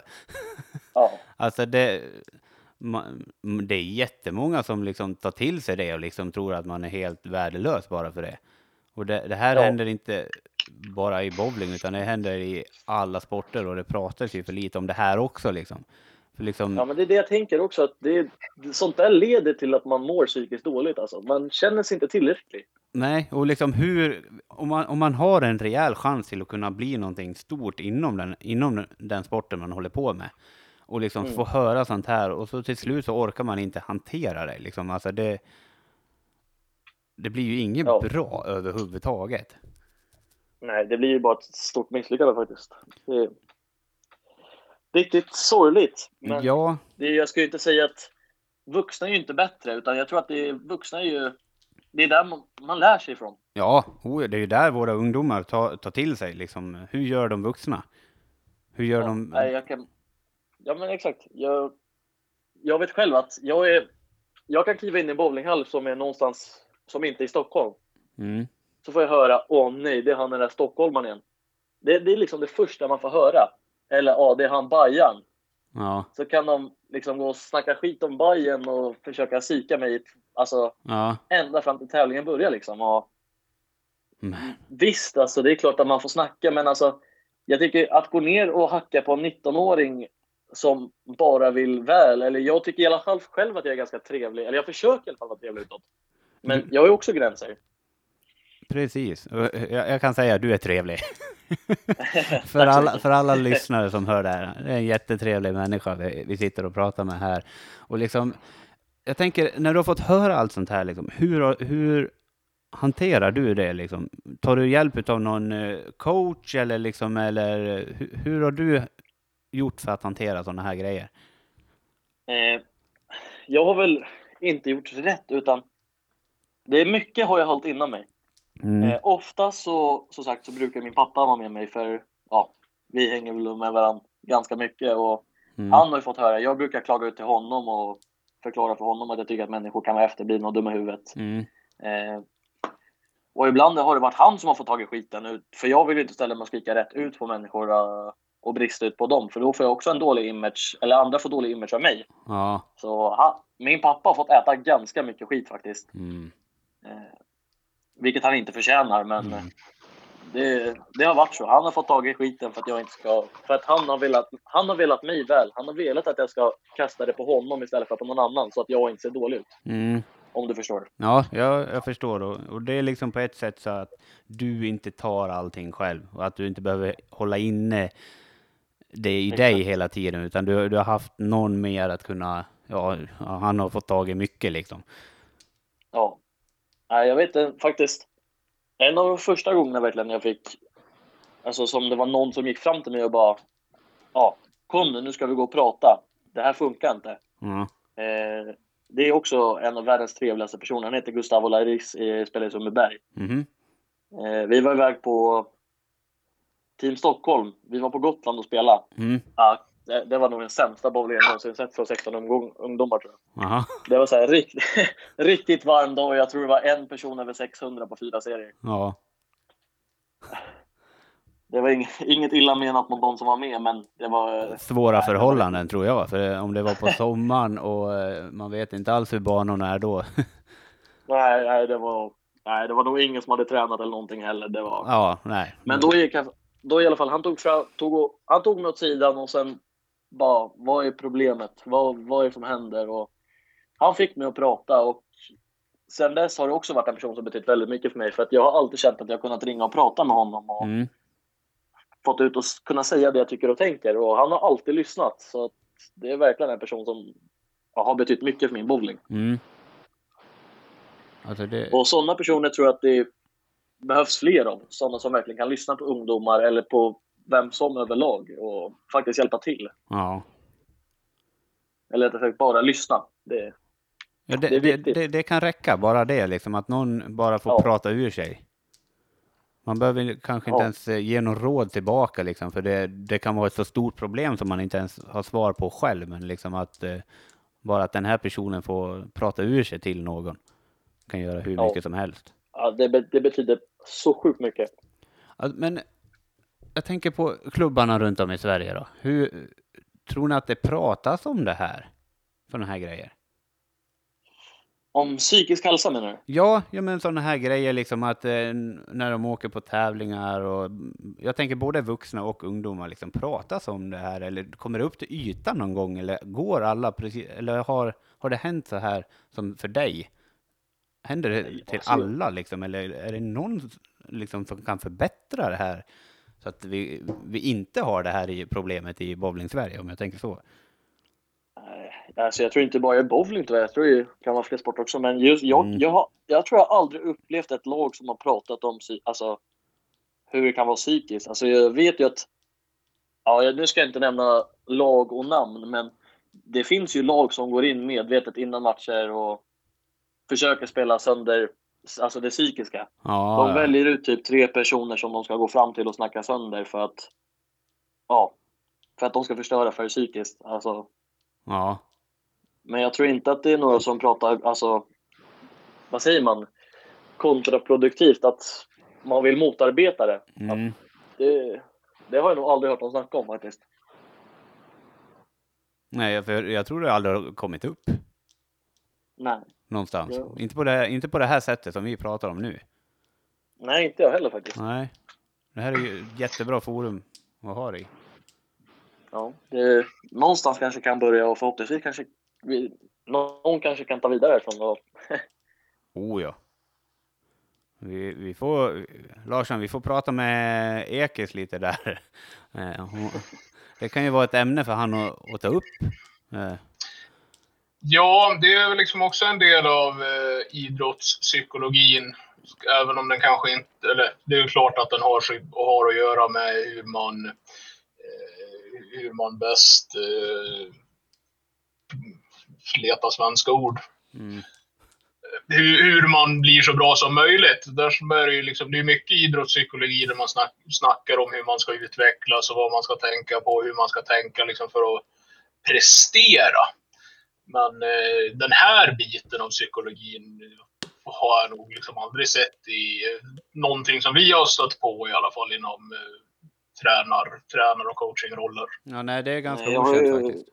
Ja, Alltså det, man, det är jättemånga som liksom tar till sig det och liksom tror att man är helt värdelös bara för det. Och det, det här Ja. händer inte bara i bowling utan det händer i alla sporter och det pratas ju för lite om det här också liksom. Liksom ja, men det är det jag tänker också. att det, Sånt där leder till att man mår psykiskt dåligt. Alltså. Man känner sig inte tillräcklig. Nej, och liksom hur, om man, om man har en rejäl chans till att kunna bli någonting stort inom den, inom den sporten man håller på med och liksom Mm. få höra sånt här och så till slut så orkar man inte hantera det liksom. Alltså det, det blir ju inget Ja. bra överhuvudtaget. Nej, det blir ju bara ett stort misslyckande faktiskt. Det är riktigt sorgligt. Men Ja, det, jag ju inte säga att vuxna är ju inte bättre, utan jag tror att det är, vuxna är ju... Det är där man, man lär sig ifrån. ja, det är ju där våra ungdomar tar, tar till sig liksom. Hur gör de vuxna? Hur gör Ja, de? nej, jag kan, ja, men exakt. Jag, jag vet själv att jag är... Jag kan kliva in i en bowlinghall som är någonstans som inte är i Stockholm. Mm, Så får jag höra, åh nej, det är han den där stockholmaren igen. Det, det är liksom det första man får höra. Eller, ja, det är han Bajan. ja, Så kan de liksom gå och snacka skit om Bajen och försöka sika mig, alltså ja. ända fram till tävlingen börjar liksom. Och Mm. visst, alltså det är klart att man får snacka, men alltså jag tycker att gå ner och hacka på en 19-åring som bara vill väl, eller jag tycker i alla fall själv att jag är ganska trevlig, eller jag försöker i alla fall vara trevlig utåt. Men jag har ju också gränser. Precis. Och Jag, jag kan säga att du är trevlig. för, alla, för alla lyssnare som hör det här. Det är en jättetrevlig människa vi, vi sitter och pratar med här. Och liksom, jag tänker, när du har fått höra allt sånt här, liksom, hur, hur hanterar du det? Liksom? Tar du hjälp av någon eh, coach eller, liksom, eller eh, hur, hur har du gjort för att hantera sådana här grejer? Eh, jag har väl inte gjort rätt, utan det är mycket har jag hållit inom mig. Mm. Eh, ofta så, så sagt så brukar min pappa vara med mig för ja, vi hänger väl med varandra ganska mycket och Mm. han har ju fått höra, jag brukar klaga ut till honom och förklara för honom att jag tycker att människor kan vara efterblivna och dumma i huvudet. Mm. Eh, och ibland har det varit han som har fått tag i skiten ut, för jag vill ju inte ställa mig och skrika rätt ut på människor eh, och brista ut på dem, för då får jag också en dålig image, eller andra får dålig image av mig. Ja. Så han, min pappa har fått äta ganska mycket skit faktiskt. Mm. Eh, vilket han inte förtjänar, men Mm. det, det har varit så. Han har fått tag i skiten för att jag inte ska... För att han har, velat, han har velat mig väl. Han har velat att jag ska kasta det på honom istället för på någon annan så att jag inte ser dålig ut. Mm. Om du förstår. Ja, jag, jag förstår. Och, och det är liksom på ett sätt så att du inte tar allting själv och att du inte behöver hålla inne det i dig hela tiden, utan du, du har haft någon mer att kunna, ja, han har fått tag i mycket liksom. Ja. Nej, jag vet inte, faktiskt. En av de första gångerna verkligen jag fick... Alltså som det var någon som gick fram till mig och bara... Ja, kom nu, nu ska vi gå och prata. Det här funkar inte. Ja. Eh, det är också en av världens trevligaste personer. Han heter Gustavo Lairis, eh, spelar i Sundbyberg. Mhm. Eh, vi var iväg på Team Stockholm. Vi var på Gotland och spelade. Mm. Ja, det, det var nog den sämsta bowlingen jag någonsin sett för 16 ungdom, ungdomar tror jag. Aha. Det var så här rikt, riktigt varm dag och jag tror det var en person över 600 på fyra serier. Ja. Det var inget, inget illa menat mot de som var med, men det var... Svåra förhållanden tror jag, för om det var på sommaren och eh, man vet inte alls hur banorna är då. Nej, nej, det var... Nej, det var nog ingen som hade tränat eller någonting heller. Det var... Ja, nej. Men då gick han, då i alla fall, han tog, tog, han tog mig åt sidan och sen bara, vad är problemet? Vad, vad är det som händer? Och han fick mig att prata och sen dess har det också varit en person som betytt väldigt mycket för mig för att jag har alltid känt att jag kunnat ringa och prata med honom och Mm. fått ut och kunna säga det jag tycker och tänker och han har alltid lyssnat så det är verkligen en person som har betytt mycket för min bowling. Mm. Alltså det... Och sådana personer tror jag att det behövs fler av. Sådana som verkligen kan lyssna på ungdomar eller på vem som överlag och faktiskt hjälpa till. Ja. Eller rättare sagt bara lyssna. Det, Ja, det, Det det, det, kan räcka, bara det, liksom att någon bara får Ja. prata ur sig. Man behöver kanske inte Ja. ens eh, ge någon råd tillbaka, liksom, för det, det kan vara ett så stort problem som man inte ens har svar på själv. Men liksom att eh, bara att den här personen får prata ur sig till någon kan göra hur mycket som helst. ja, det, det betyder så sjukt mycket. Men jag tänker på klubbarna runt om i Sverige då. Hur tror ni att det pratas om det här? Sådana här grejer? Om psykisk hälsa menar du? Ja, ja men sådana här grejer liksom att eh, när de åker på tävlingar och mm, jag tänker både vuxna och ungdomar liksom pratas om det här eller kommer det upp till ytan någon gång eller går alla precis eller har, har det hänt så här som för dig händer det till alltså- alla liksom? Eller är det någon liksom som kan förbättra det här? Så att vi, vi inte har det här i problemet i bowling-Sverige, om jag tänker så. Nej, Alltså jag tror inte bara i bowling tyvärr, jag tror det kan vara fler sporter också. Men just, jag, Mm. jag, har, jag tror jag aldrig upplevt ett lag som har pratat om alltså, hur det kan vara psykiskt. Alltså jag vet ju att, ja nu ska jag inte nämna lag och namn, men det finns ju lag som går in medvetet innan matcher och försöker spela sönder alltså det psykiska. Ja, De väljer ut typ tre personer som de ska gå fram till och snacka sönder för att, ja, för att de ska förstöra för psykiskt. Alltså, ja. men jag tror inte att det är några som pratar, alltså, vad säger man, kontraproduktivt, att man vill motarbeta det. Mm. Det, det har jag nog aldrig hört någon snacka om faktiskt. Nej, för jag tror det aldrig har kommit upp Nej, någonstans. Ja. Inte, på det, inte på det här sättet som vi pratar om nu. nej inte jag heller faktiskt. Nej. Det här är ju ett jättebra forum att ha det i. Ja, det, någonstans kanske kan börja och förhoppningsvis kanske vi, någon kanske kan ta vidare från och, Oh ja. Vi, vi får, Larsson, vi får prata med Ekis lite där. Eh, Det kan ju vara ett ämne för han att, att ta upp. Ja, det är väl liksom också en del av eh, idrottspsykologin. Även om den kanske inte... Eller det är klart att den har, har att göra med hur man, eh, hur man bäst eh, letar svenska ord. Mm. Hur, hur man blir så bra som möjligt. Där är det, liksom, det är mycket idrottspsykologi där man snack, snackar om hur man ska utvecklas och vad man ska tänka på, hur man ska tänka liksom för att prestera. Men eh, den här biten av psykologin har jag nog liksom aldrig sett i eh, någonting som vi har stött på i alla fall inom eh, tränar, tränar och coachingroller. Ja, nej, det är ganska Nej, jag har okänt ju- faktiskt.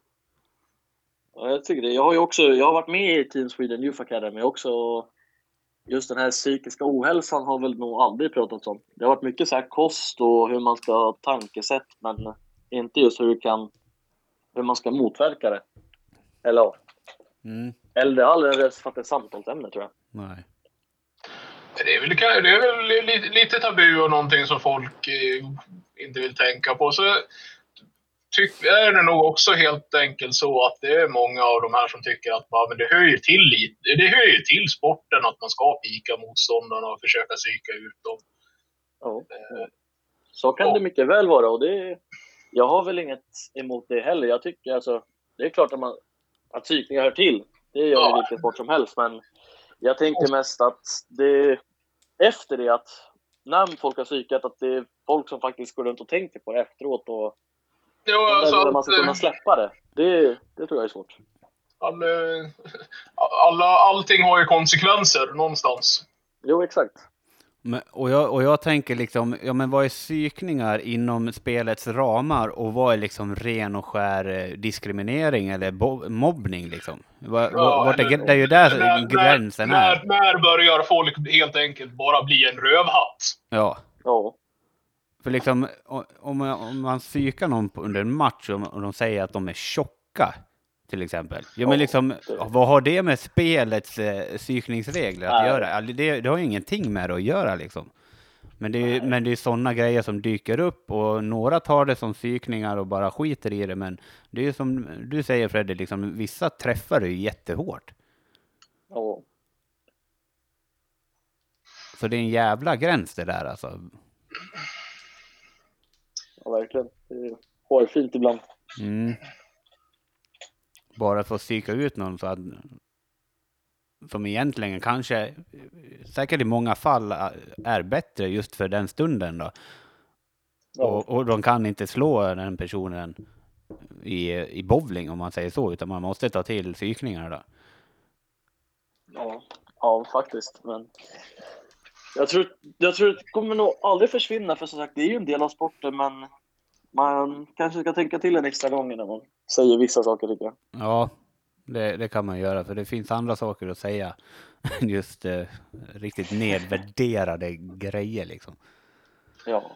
Ja, jag tycker det. Jag har ju också, jag har varit med i Team Sweden Youth Academy också. och Just den här psykiska ohälsan har väl nog aldrig pratats om. Det har varit mycket så här kost och hur man ska ha tankesätt, men inte just hur, kan, hur man ska motverka det. Eller Mm. eller det har aldrig ens varit ett samtalsämne tror jag. Nej. Det är väl, det är väl lite, lite tabu och någonting som folk eh, inte vill tänka på. Så tyck, är det nog också helt enkelt så att det är många av de här som tycker att ja, men det hör ju till det hör ju till sporten att man ska pika motståndarna och försöka psyka ut dem. Ja. Eh, Så kan Ja. det mycket väl vara och det, jag har väl inget emot det heller. Jag tycker alltså, det är klart att, man, att psykningar hör till. Det gör Ja. ju vilken sport som helst, men jag tänker mest att det efter det att när folk har psykat att det är folk som faktiskt går runt och tänker på det efteråt och där alltså man att, ska kunna eh, släppa det. Det, det tror jag är svårt. all, eh, alla, allting har ju konsekvenser någonstans. Jo, exakt. Men, och, jag, och jag tänker liksom, ja men vad är psykningar inom spelets ramar och vad är liksom ren och skär eh, diskriminering eller bo- mobbning liksom? Va, Ja, vart är, det är ju där När, gränsen när, är. när, när börjar folk helt enkelt bara bli en rövhatt? Ja. Ja, För liksom, om man, om man psykar någon under en match och, och de säger att de är tjocka, till exempel. Ja, men liksom, vad har det med spelets eh, psykningsregler att Nej. göra? Alltså, Det, det har ju ingenting med det att göra liksom. Men det är men det är sådana grejer som dyker upp och några tar det som psykningar och bara skiter i det. Men det är ju som du säger Freddy, liksom, vissa träffar det ju jättehårt. ja. Så det är en jävla gräns det där alltså. ja verkligen. Det är hårfint ibland. Mm. Bara för att psyka ut någon så att, som egentligen kanske, säkert i många fall, är bättre just för den stunden då. Ja. Och, och de kan inte slå den personen i, i bowling om man säger så, utan man måste ta till psykningar då. Ja, ja faktiskt. Men jag tror, jag tror det kommer nog aldrig försvinna för som sagt det är ju en del av sporten men man kanske ska tänka till en extra gång när man säger vissa saker tycker jag. Ja, det, det kan man göra, för det finns andra saker att säga. Just eh, riktigt nedvärderade grejer liksom. Ja.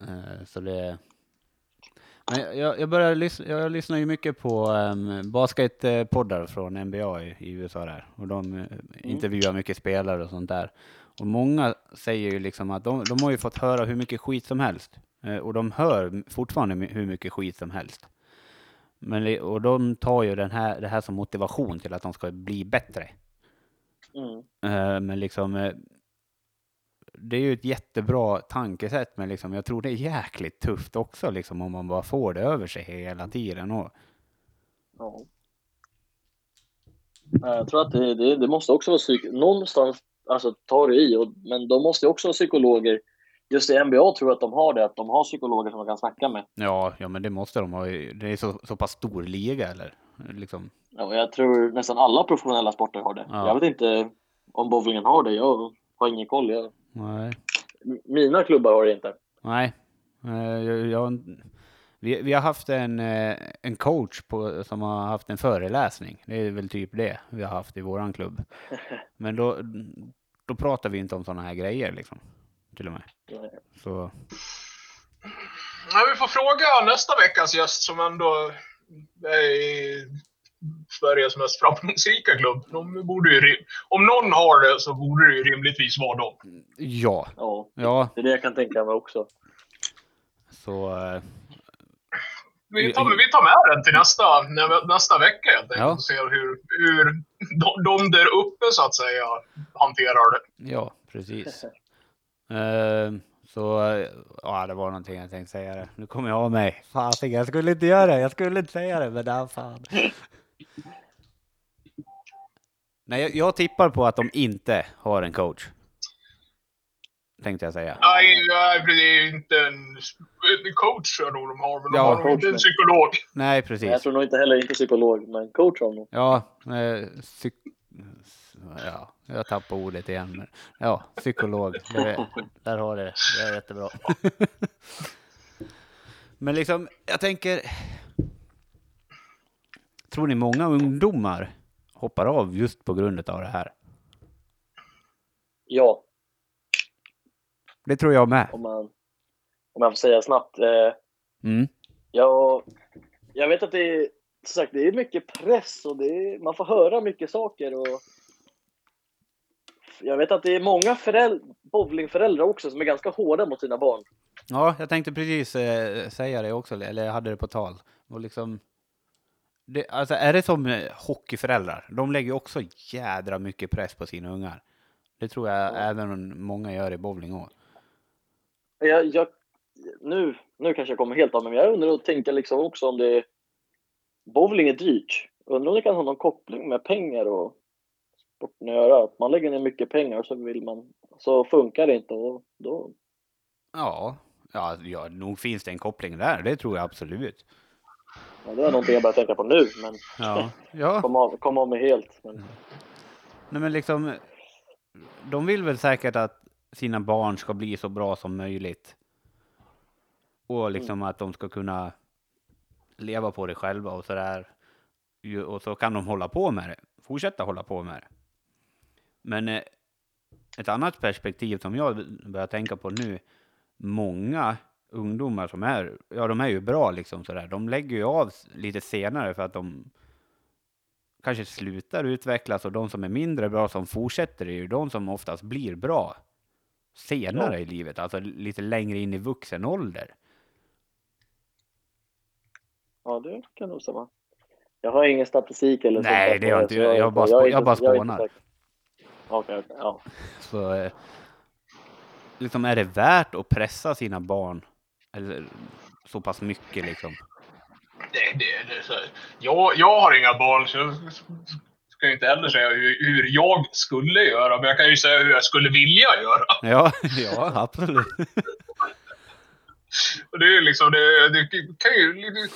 Eh, så det... Men jag, jag, börjar lyssna, jag lyssnar ju mycket på um, basketpoddar från NBA i, i, USA där. Och de uh, intervjuar mycket spelare och sånt där. Och många säger ju liksom att de, de har ju fått höra hur mycket skit som helst. Uh, och de hör fortfarande hur mycket skit som helst. Men, och de tar ju den här, det här som motivation till att de ska bli bättre. Mm. Uh, men liksom det är ju ett jättebra tankesätt, men liksom, jag tror det är jäkligt tufft också liksom, om man bara får det över sig hela tiden. Och... Ja. Jag tror att det, det, det måste också vara psyk... Någonstans alltså, tar det i, och, men de måste också ha psykologer. Just i NBA tror jag att de har det, att de har psykologer som de kan snacka med. Ja, ja men det måste de ha. Det är så, så pass stor liga, eller? Liksom. Ja, jag tror nästan alla professionella sporter har det. Ja. Jag vet inte om bowlingen har det. Jag har ingen koll. Jag Nej. Mina klubbar har det inte. Nej. Eh, jag, jag, vi, vi har haft en, eh, en coach på, som har haft en föreläsning. Det är väl typ det vi har haft i våran klubb. Men då, då pratar vi inte om sådana här grejer liksom. Till och med. Så. Ja, vi får fråga nästa veckas gäst som ändå är Sveriges mest framgångsrika klubb. De borde ju, om någon har det så borde det ju rimligtvis vara dem. Ja. Ja, ja. det är det jag kan tänka mig också. Så... Uh, vi, tar, vi tar med den till nästa, nästa vecka helt enkelt ja. och ser hur, hur de, de där uppe så att säga hanterar det. Ja, precis. uh, så, ja det var någonting jag tänkte säga det. Nu kommer jag av mig. Fasiken, jag skulle inte göra det. Jag skulle inte säga det, men det fan. Nej, jag, jag tippar på att de inte har en coach. Tänkte jag säga. Nej, det är inte en, en coach tror nog de har, men de ja, har nog inte en psykolog. Nej, precis. Jag tror nog inte heller inte psykolog, men coach har de nog. Ja, eh, psyk... ja, jag tappar ordet igen. Men, ja, psykolog. Det, där har det. Det är jättebra. men liksom, jag tänker... Tror ni många ungdomar hoppar av just på grund av det här? Ja. Det tror jag med. Om, man, om jag får säga snabbt. Eh, mm. jag, jag vet att det är, sagt, det är mycket press och det är, man får höra mycket saker. Och jag vet att det är många föräldrar, bowlingföräldrar också som är ganska hårda mot sina barn. Ja, jag tänkte precis eh, säga det också, eller jag hade det på tal. Och liksom, det, alltså är det som eh, hockeyföräldrar? De lägger också jädra mycket press på sina ungar. Det tror jag ja. även många gör i bowling också. Jag, jag, nu, nu kanske jag kommer helt av mig, men jag undrar och tänker liksom också om det... Bowling är dyrt. Undrar om det kan ha någon koppling med pengar och sporten att göra. Att man lägger ner mycket pengar så vill man... Så funkar det inte och då... Ja, ja, ja nog finns det en koppling där. Det tror jag absolut. Ja, det är någonting jag börjar tänka på nu, men ja. Ja. kom, av, kom av mig helt. Men... Nej, men liksom, de vill väl säkert att sina barn ska bli så bra som möjligt. Och liksom mm. att de ska kunna leva på det själva och sådär. Och så kan de hålla på med det, fortsätta hålla på med det. Men eh, ett annat perspektiv som jag börjar tänka på nu, många ungdomar som är, ja de är ju bra liksom sådär, de lägger ju av lite senare för att de kanske slutar utvecklas och de som är mindre bra som fortsätter är ju de som oftast blir bra senare ja. i livet, alltså lite längre in i vuxen ålder. Ja, det kan nog stämma. Jag har ingen statistik eller Nej, det har inte. Jag, jag, bara, jag, jag bara spånar. Okej, okay, ja. Så, eh, liksom är det värt att pressa sina barn eller så pass mycket liksom. Det, det, det, så, jag, jag har inga barn så jag ska inte heller säga hur, hur, jag skulle göra, men jag kan ju säga hur jag skulle vilja göra. Ja, ja absolut. Och det, är liksom, det, det, kan ju,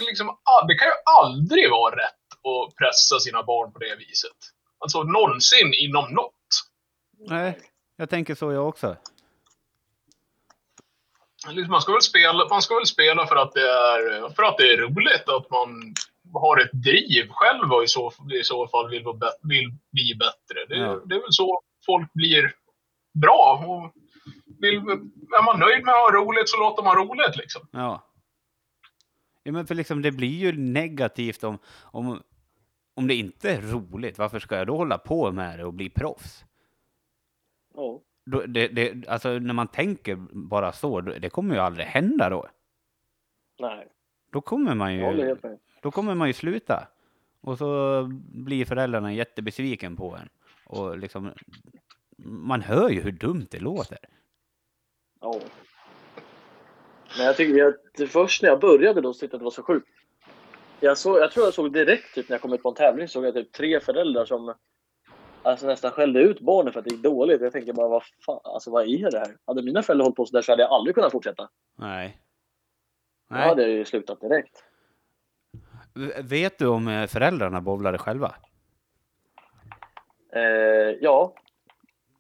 liksom, det kan ju aldrig vara rätt att pressa sina barn på det viset. Alltså någonsin inom något. Nej, jag tänker så jag också. Liksom, man, ska väl spela, man ska väl spela för att det är, för att det är roligt, att man har ett driv själv och i så, i så fall vill, vill bli bättre. Det, ja. det är väl så folk blir bra. Och vill, är man nöjd med att ha roligt så låter man roligt liksom. Ja. Ja, men för liksom det blir ju negativt om, om, om det inte är roligt. Varför ska jag då hålla på med det och bli proffs? Ja. Då, det, det, alltså när man tänker bara så, det kommer ju aldrig hända då. Nej, Då kommer man ju, då kommer man ju sluta. Och så blir föräldrarna jättebesviken på en. Och liksom, man hör ju hur dumt det låter. Ja. Men jag tycker att det först när jag började då tyckte jag att det var så sjukt. Jag, såg, jag tror jag såg direkt typ, när jag kom ut på en tävling såg jag typ tre föräldrar som alltså, nästan skällde ut barnen för att det gick dåligt. Jag tänker bara vad fan, alltså vad är det här? Hade mina föräldrar hållit på så där så hade jag aldrig kunnat fortsätta. Nej. Då Nej. hade jag ju slutat direkt. Vet du om eh, föräldrarna bowlade själva? Eh, ja,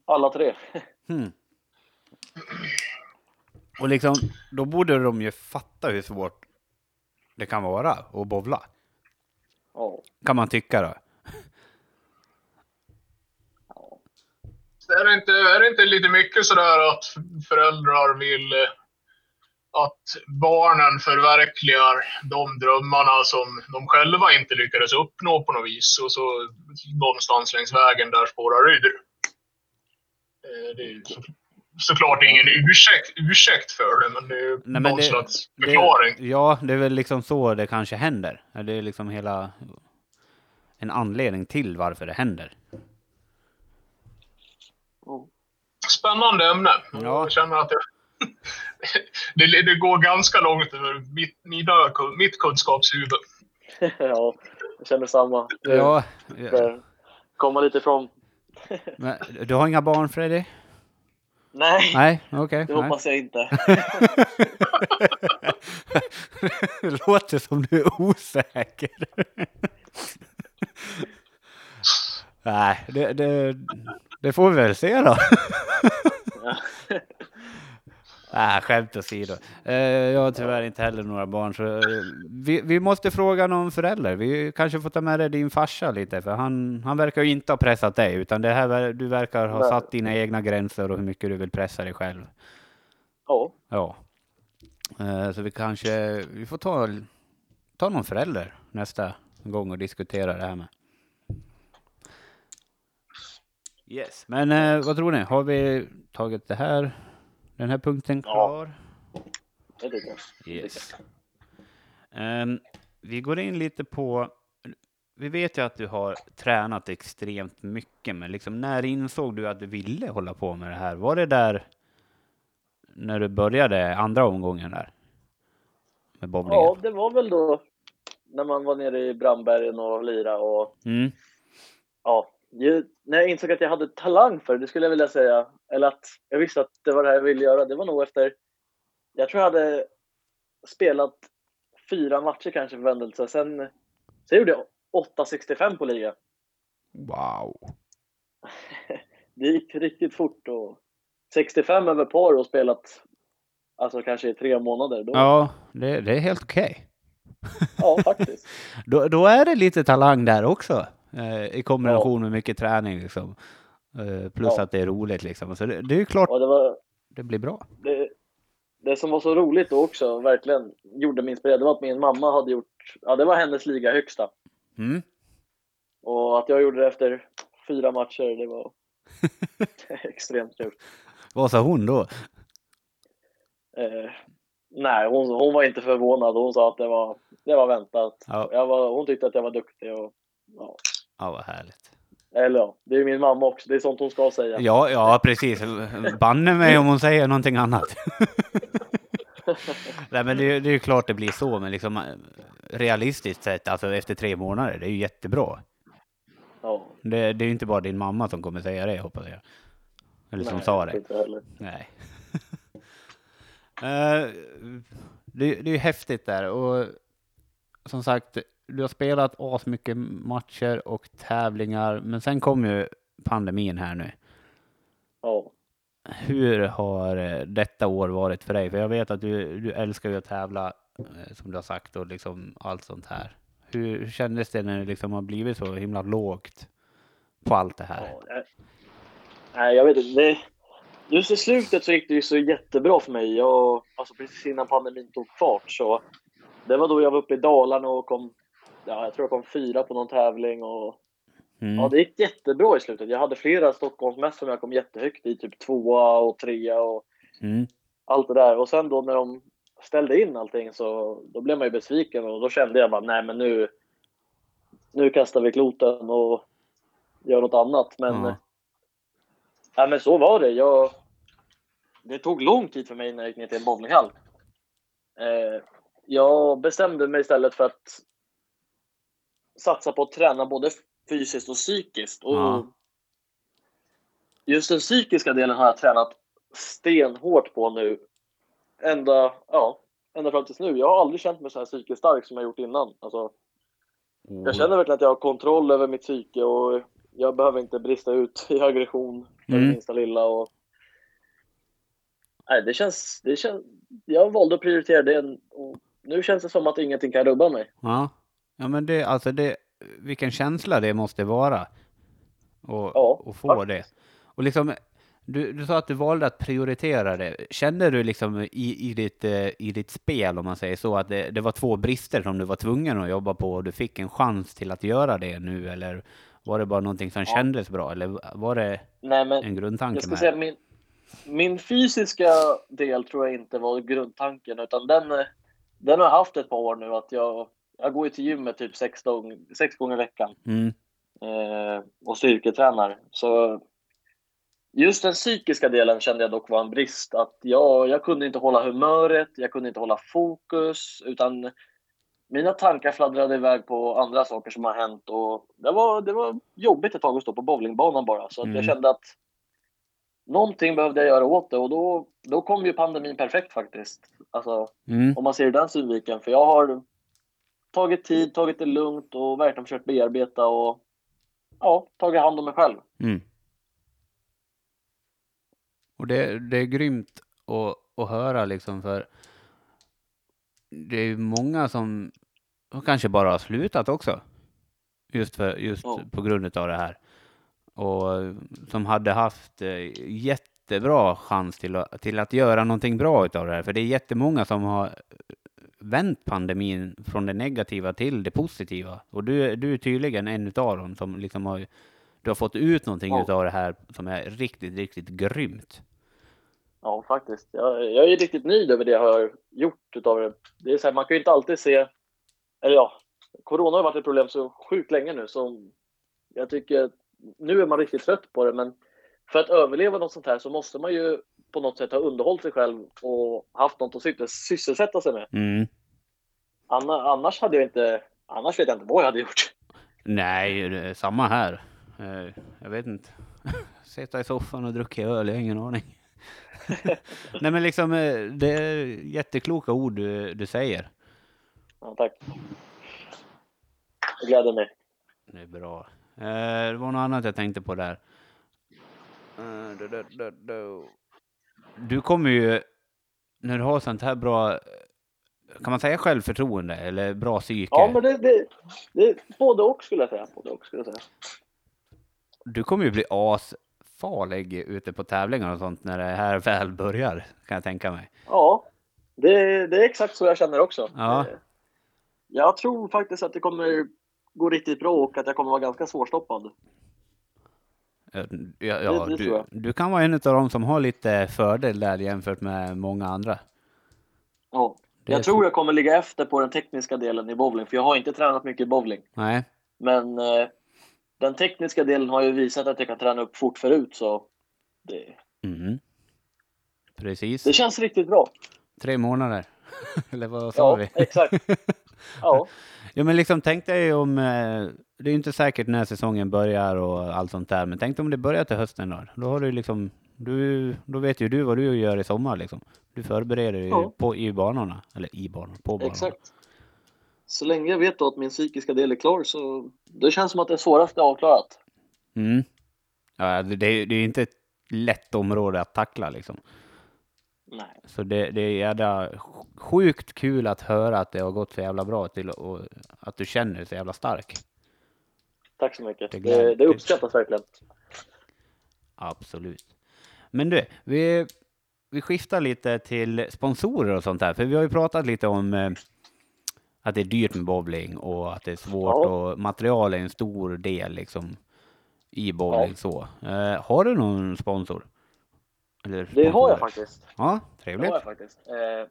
alla tre. Hmm. Och liksom, då borde de ju fatta hur svårt det kan vara att bowla. Ja. Kan man tycka då. Är det, inte, är det inte lite mycket sådär att föräldrar vill eh, att barnen förverkligar de drömmarna som de själva inte lyckades uppnå på något vis och så någonstans längs vägen där spårar ur. Eh, Det är såklart ingen ursäkt, ursäkt för det, men det är Nej, någon det- slags Det, förklaring. ja, det är väl liksom så det kanske händer. Det är liksom hela en anledning till varför det händer. Ja. Spännande ämne. Ja. Jag känner att jag, det, det går ganska långt över mitt, mina, mitt kunskapshuvud. ja, jag känner samma. Ja, För komma lite ifrån. men du har inga barn Freddy? Nej, Nej, okej. det nej. hoppas jag inte. det låter som du är osäker. Nej, det, det, det får vi väl se då. Nej, skämt åsido. Eh, jag har tyvärr inte heller några barn, så eh, vi, vi måste fråga någon förälder. Vi kanske får ta med dig din farsa lite, för han, han verkar ju inte ha pressat dig, utan det här, du verkar ha satt dina egna gränser och hur mycket du vill pressa dig själv. Ja, Ja. Eh, Så vi kanske, vi får ta, ta någon förälder nästa gång och diskutera det här med. Yes. Men eh, vad tror ni? Har vi tagit det här, den här punkten Ja. klar? det tycker jag. Yes. Ehm, vi går in lite på, vi vet ju att du har tränat extremt mycket, men liksom när insåg du att du ville hålla på med det här? Var det där när du började andra omgången där? Med bowlingen? Ja, det var väl då när man var nere i Brandbergen och lira och Mm. ja, ju, när jag insåg att jag hade talang för det, det skulle jag vilja säga, eller att jag visste att det var det här jag ville göra, det var nog efter, jag tror jag hade spelat fyra matcher kanske för Vändelse, sen, sen gjorde jag 8,65 på liga. Wow. Det gick riktigt fort och 65 över par och spelat alltså kanske i tre månader. Då, ja. Ja, det, det är helt okej. faktiskt. Då, då är det lite talang där också. Eh, I kombination med mycket träning liksom. Eh, plus att det är roligt liksom. Så det, det är ju klart det var det blir bra. det, det som var så roligt då också, verkligen gjorde mig inspirerad, det var att min mamma hade gjort, ja det var hennes liga högsta. Mm. Och att jag gjorde det efter fyra matcher, det var extremt kul. Vad sa hon då? Eh, nej, hon, hon var inte förvånad. Hon sa att det var, det var väntat. Ja. Jag var, hon tyckte att jag var duktig. Och, ja. Ja, vad härligt. Eller det är min mamma också. Det är sånt hon ska säga. Ja, ja, precis. Banne mig om hon säger någonting annat. Nej, men det, är- det är ju klart det blir så, men liksom eh, realistiskt sett, alltså efter tre månader, det är ju jättebra. Ja, Det, det är ju inte bara din mamma som kommer säga det, hoppas jag. Eller som nej, sa det. Inte heller. Nej. Eh, det, det är ju häftigt där och som sagt, du har spelat asmycket matcher och tävlingar, men sen kom ju pandemin här nu. Ja. Hur har eh, detta år varit för dig? För jag vet att du, du älskar ju att tävla, eh, som du har sagt, och liksom allt sånt här. Hur, hur kändes det när det liksom har blivit så himla lågt på allt det här? Ja, nej. nej, jag vet inte. Det, just i slutet så gick det ju så jättebra för mig. Jag, alltså precis innan pandemin tog fart så det var då jag var uppe i Dalarna och kom, ja, jag tror jag kom fyra på någon tävling och Mm. ja, det gick jättebra i slutet. Jag hade flera Stockholmsmässor som jag kom jättehögt i, typ tvåa och trea och Mm. allt det där. Och sen då när de ställde in allting så då blev man ju besviken och då kände jag bara nej men nu, nu kastar vi kloten och gör något annat. Men, Ja. ja, men så var det. Jag, det tog lång tid för mig när jag gick ner till en bowlinghall. Eh, jag bestämde mig istället för att satsa på att träna både fysiskt och psykiskt. Och Ja. Just den psykiska delen har jag tränat stenhårt på nu. Ända, ja, ända fram tills nu. Jag har aldrig känt mig så här psykiskt stark som jag gjort innan. Alltså, jag känner verkligen att jag har kontroll över mitt psyke och jag behöver inte brista ut i aggression för Mm. minsta lilla. Och... Nej, det känns, det känns... Jag valde att prioritera det och nu känns det som att ingenting kan rubba mig. Ja. Ja, men det, alltså det, vilken känsla det måste vara. Och, Ja, och få faktiskt. det. Och liksom, du, du sa att du valde att prioritera det. Kände du liksom i, i, ditt, eh, i ditt spel, om man säger så, att det, det var två brister som du var tvungen att jobba på och du fick en chans till att göra det nu? Eller var det bara någonting som Ja. kändes bra? Eller var det Nej, men en grundtanke Jag ska med säga min, min fysiska del tror jag inte var grundtanken utan den, den har jag haft ett par år nu att jag, jag går ju till gymmet typ sex, gång, sex gånger i veckan Mm, eh, och styrketränar. Så just den psykiska delen kände jag dock var en brist. Att jag, jag kunde inte hålla humöret, jag kunde inte hålla fokus utan mina tankar fladdrade iväg på andra saker som har hänt och det var, det var jobbigt ett tag att stå på bowlingbanan bara. Så Mm. jag kände att någonting behövde jag göra åt det och då, då kom ju pandemin perfekt faktiskt. Alltså, mm, om man ser det den synvinkeln. För jag har tagit tid, tagit det lugnt och verkligen försökt bearbeta och ja, tagit hand om mig själv. mm. Och det, det är grymt att, att höra liksom för det är ju många som kanske bara har slutat också. Just, för, just Ja. på grund av det här. Och som hade haft eh, jättebra chans till att, till att göra någonting bra utav det här. För det är jättemånga som har vänt pandemin från det negativa till det positiva. Och du, du är tydligen en utav dem som liksom har, du har fått ut någonting Ja. utav det här som är riktigt, riktigt grymt. Ja, faktiskt. Jag, jag är riktigt nöjd över det jag har gjort utav det. det är så här, man kan ju inte alltid se... Eller ja, corona har varit ett problem så sjukt länge nu så jag tycker nu är man riktigt trött på det men för att överleva något sånt här så måste man ju på något sätt ha underhållit sig själv och haft något att syssel- sysselsätta sig med. Mm. Anna, annars hade jag inte... Annars vet jag inte vad jag hade gjort. Nej, samma här. Eh, Jag vet inte. Sitta i soffan och dricka öl, jag har ingen aning. Nej men liksom, eh, det är jättekloka ord du, du säger. Ja, tack. Det gläder mig. Det är bra. Eh, Det var något annat jag tänkte på där. Eh, du, kommer ju, när du har sånt här bra, eh, kan man säga självförtroende eller bra psyke? Ja, men det, det, det är både och skulle jag säga. Både och skulle jag säga. Du kommer ju bli asfarlig ute på tävlingar och sånt när det här väl börjar, kan jag tänka mig. Ja, det, det är exakt så jag känner också. Ja. Eh, Jag tror faktiskt att det kommer gå riktigt bra och att jag kommer vara ganska svårstoppad. Ja, ja, du, du kan vara en av dem som har lite fördel där jämfört med många andra. Ja. Jag tror så- jag kommer ligga efter på den tekniska delen i bowling, för jag har inte tränat mycket bowling. Nej, Men eh, den tekniska delen har ju visat att jag kan träna upp fort förut, så det, mm. precis. det känns riktigt bra. Tre månader. Eller vad sa Ja, vi? exakt. Ja, Ja, men liksom tänk dig om, eh, det är ju inte säkert när säsongen börjar och allt sånt där, men tänk dig om det börjar till hösten då. Då har du liksom, du, då vet ju du vad du gör i sommar liksom. Du förbereder dig Ja. på, i banorna, eller i banorna, på banorna. exakt. Så länge jag vet då att min psykiska del är klar så det känns som att det svåraste är avklarat. Mm. Ja, det, det är inte ett lätt område att tackla liksom. Nej. Så det, det är jävla sjukt kul att höra att det har gått så jävla bra till och att du känner dig så jävla stark. Tack så mycket. Det Det, det uppskattas verkligen. Absolut. Men du, vi, vi skiftar lite till sponsorer och sånt här, för vi har ju pratat lite om, eh, att det är dyrt med bowling och att det är svårt Ja. och material är en stor del liksom i bowling Ja. så. Eh, har du någon sponsor? Eller Det har jag faktiskt. Ja, Det trevligt. har jag faktiskt. Eh,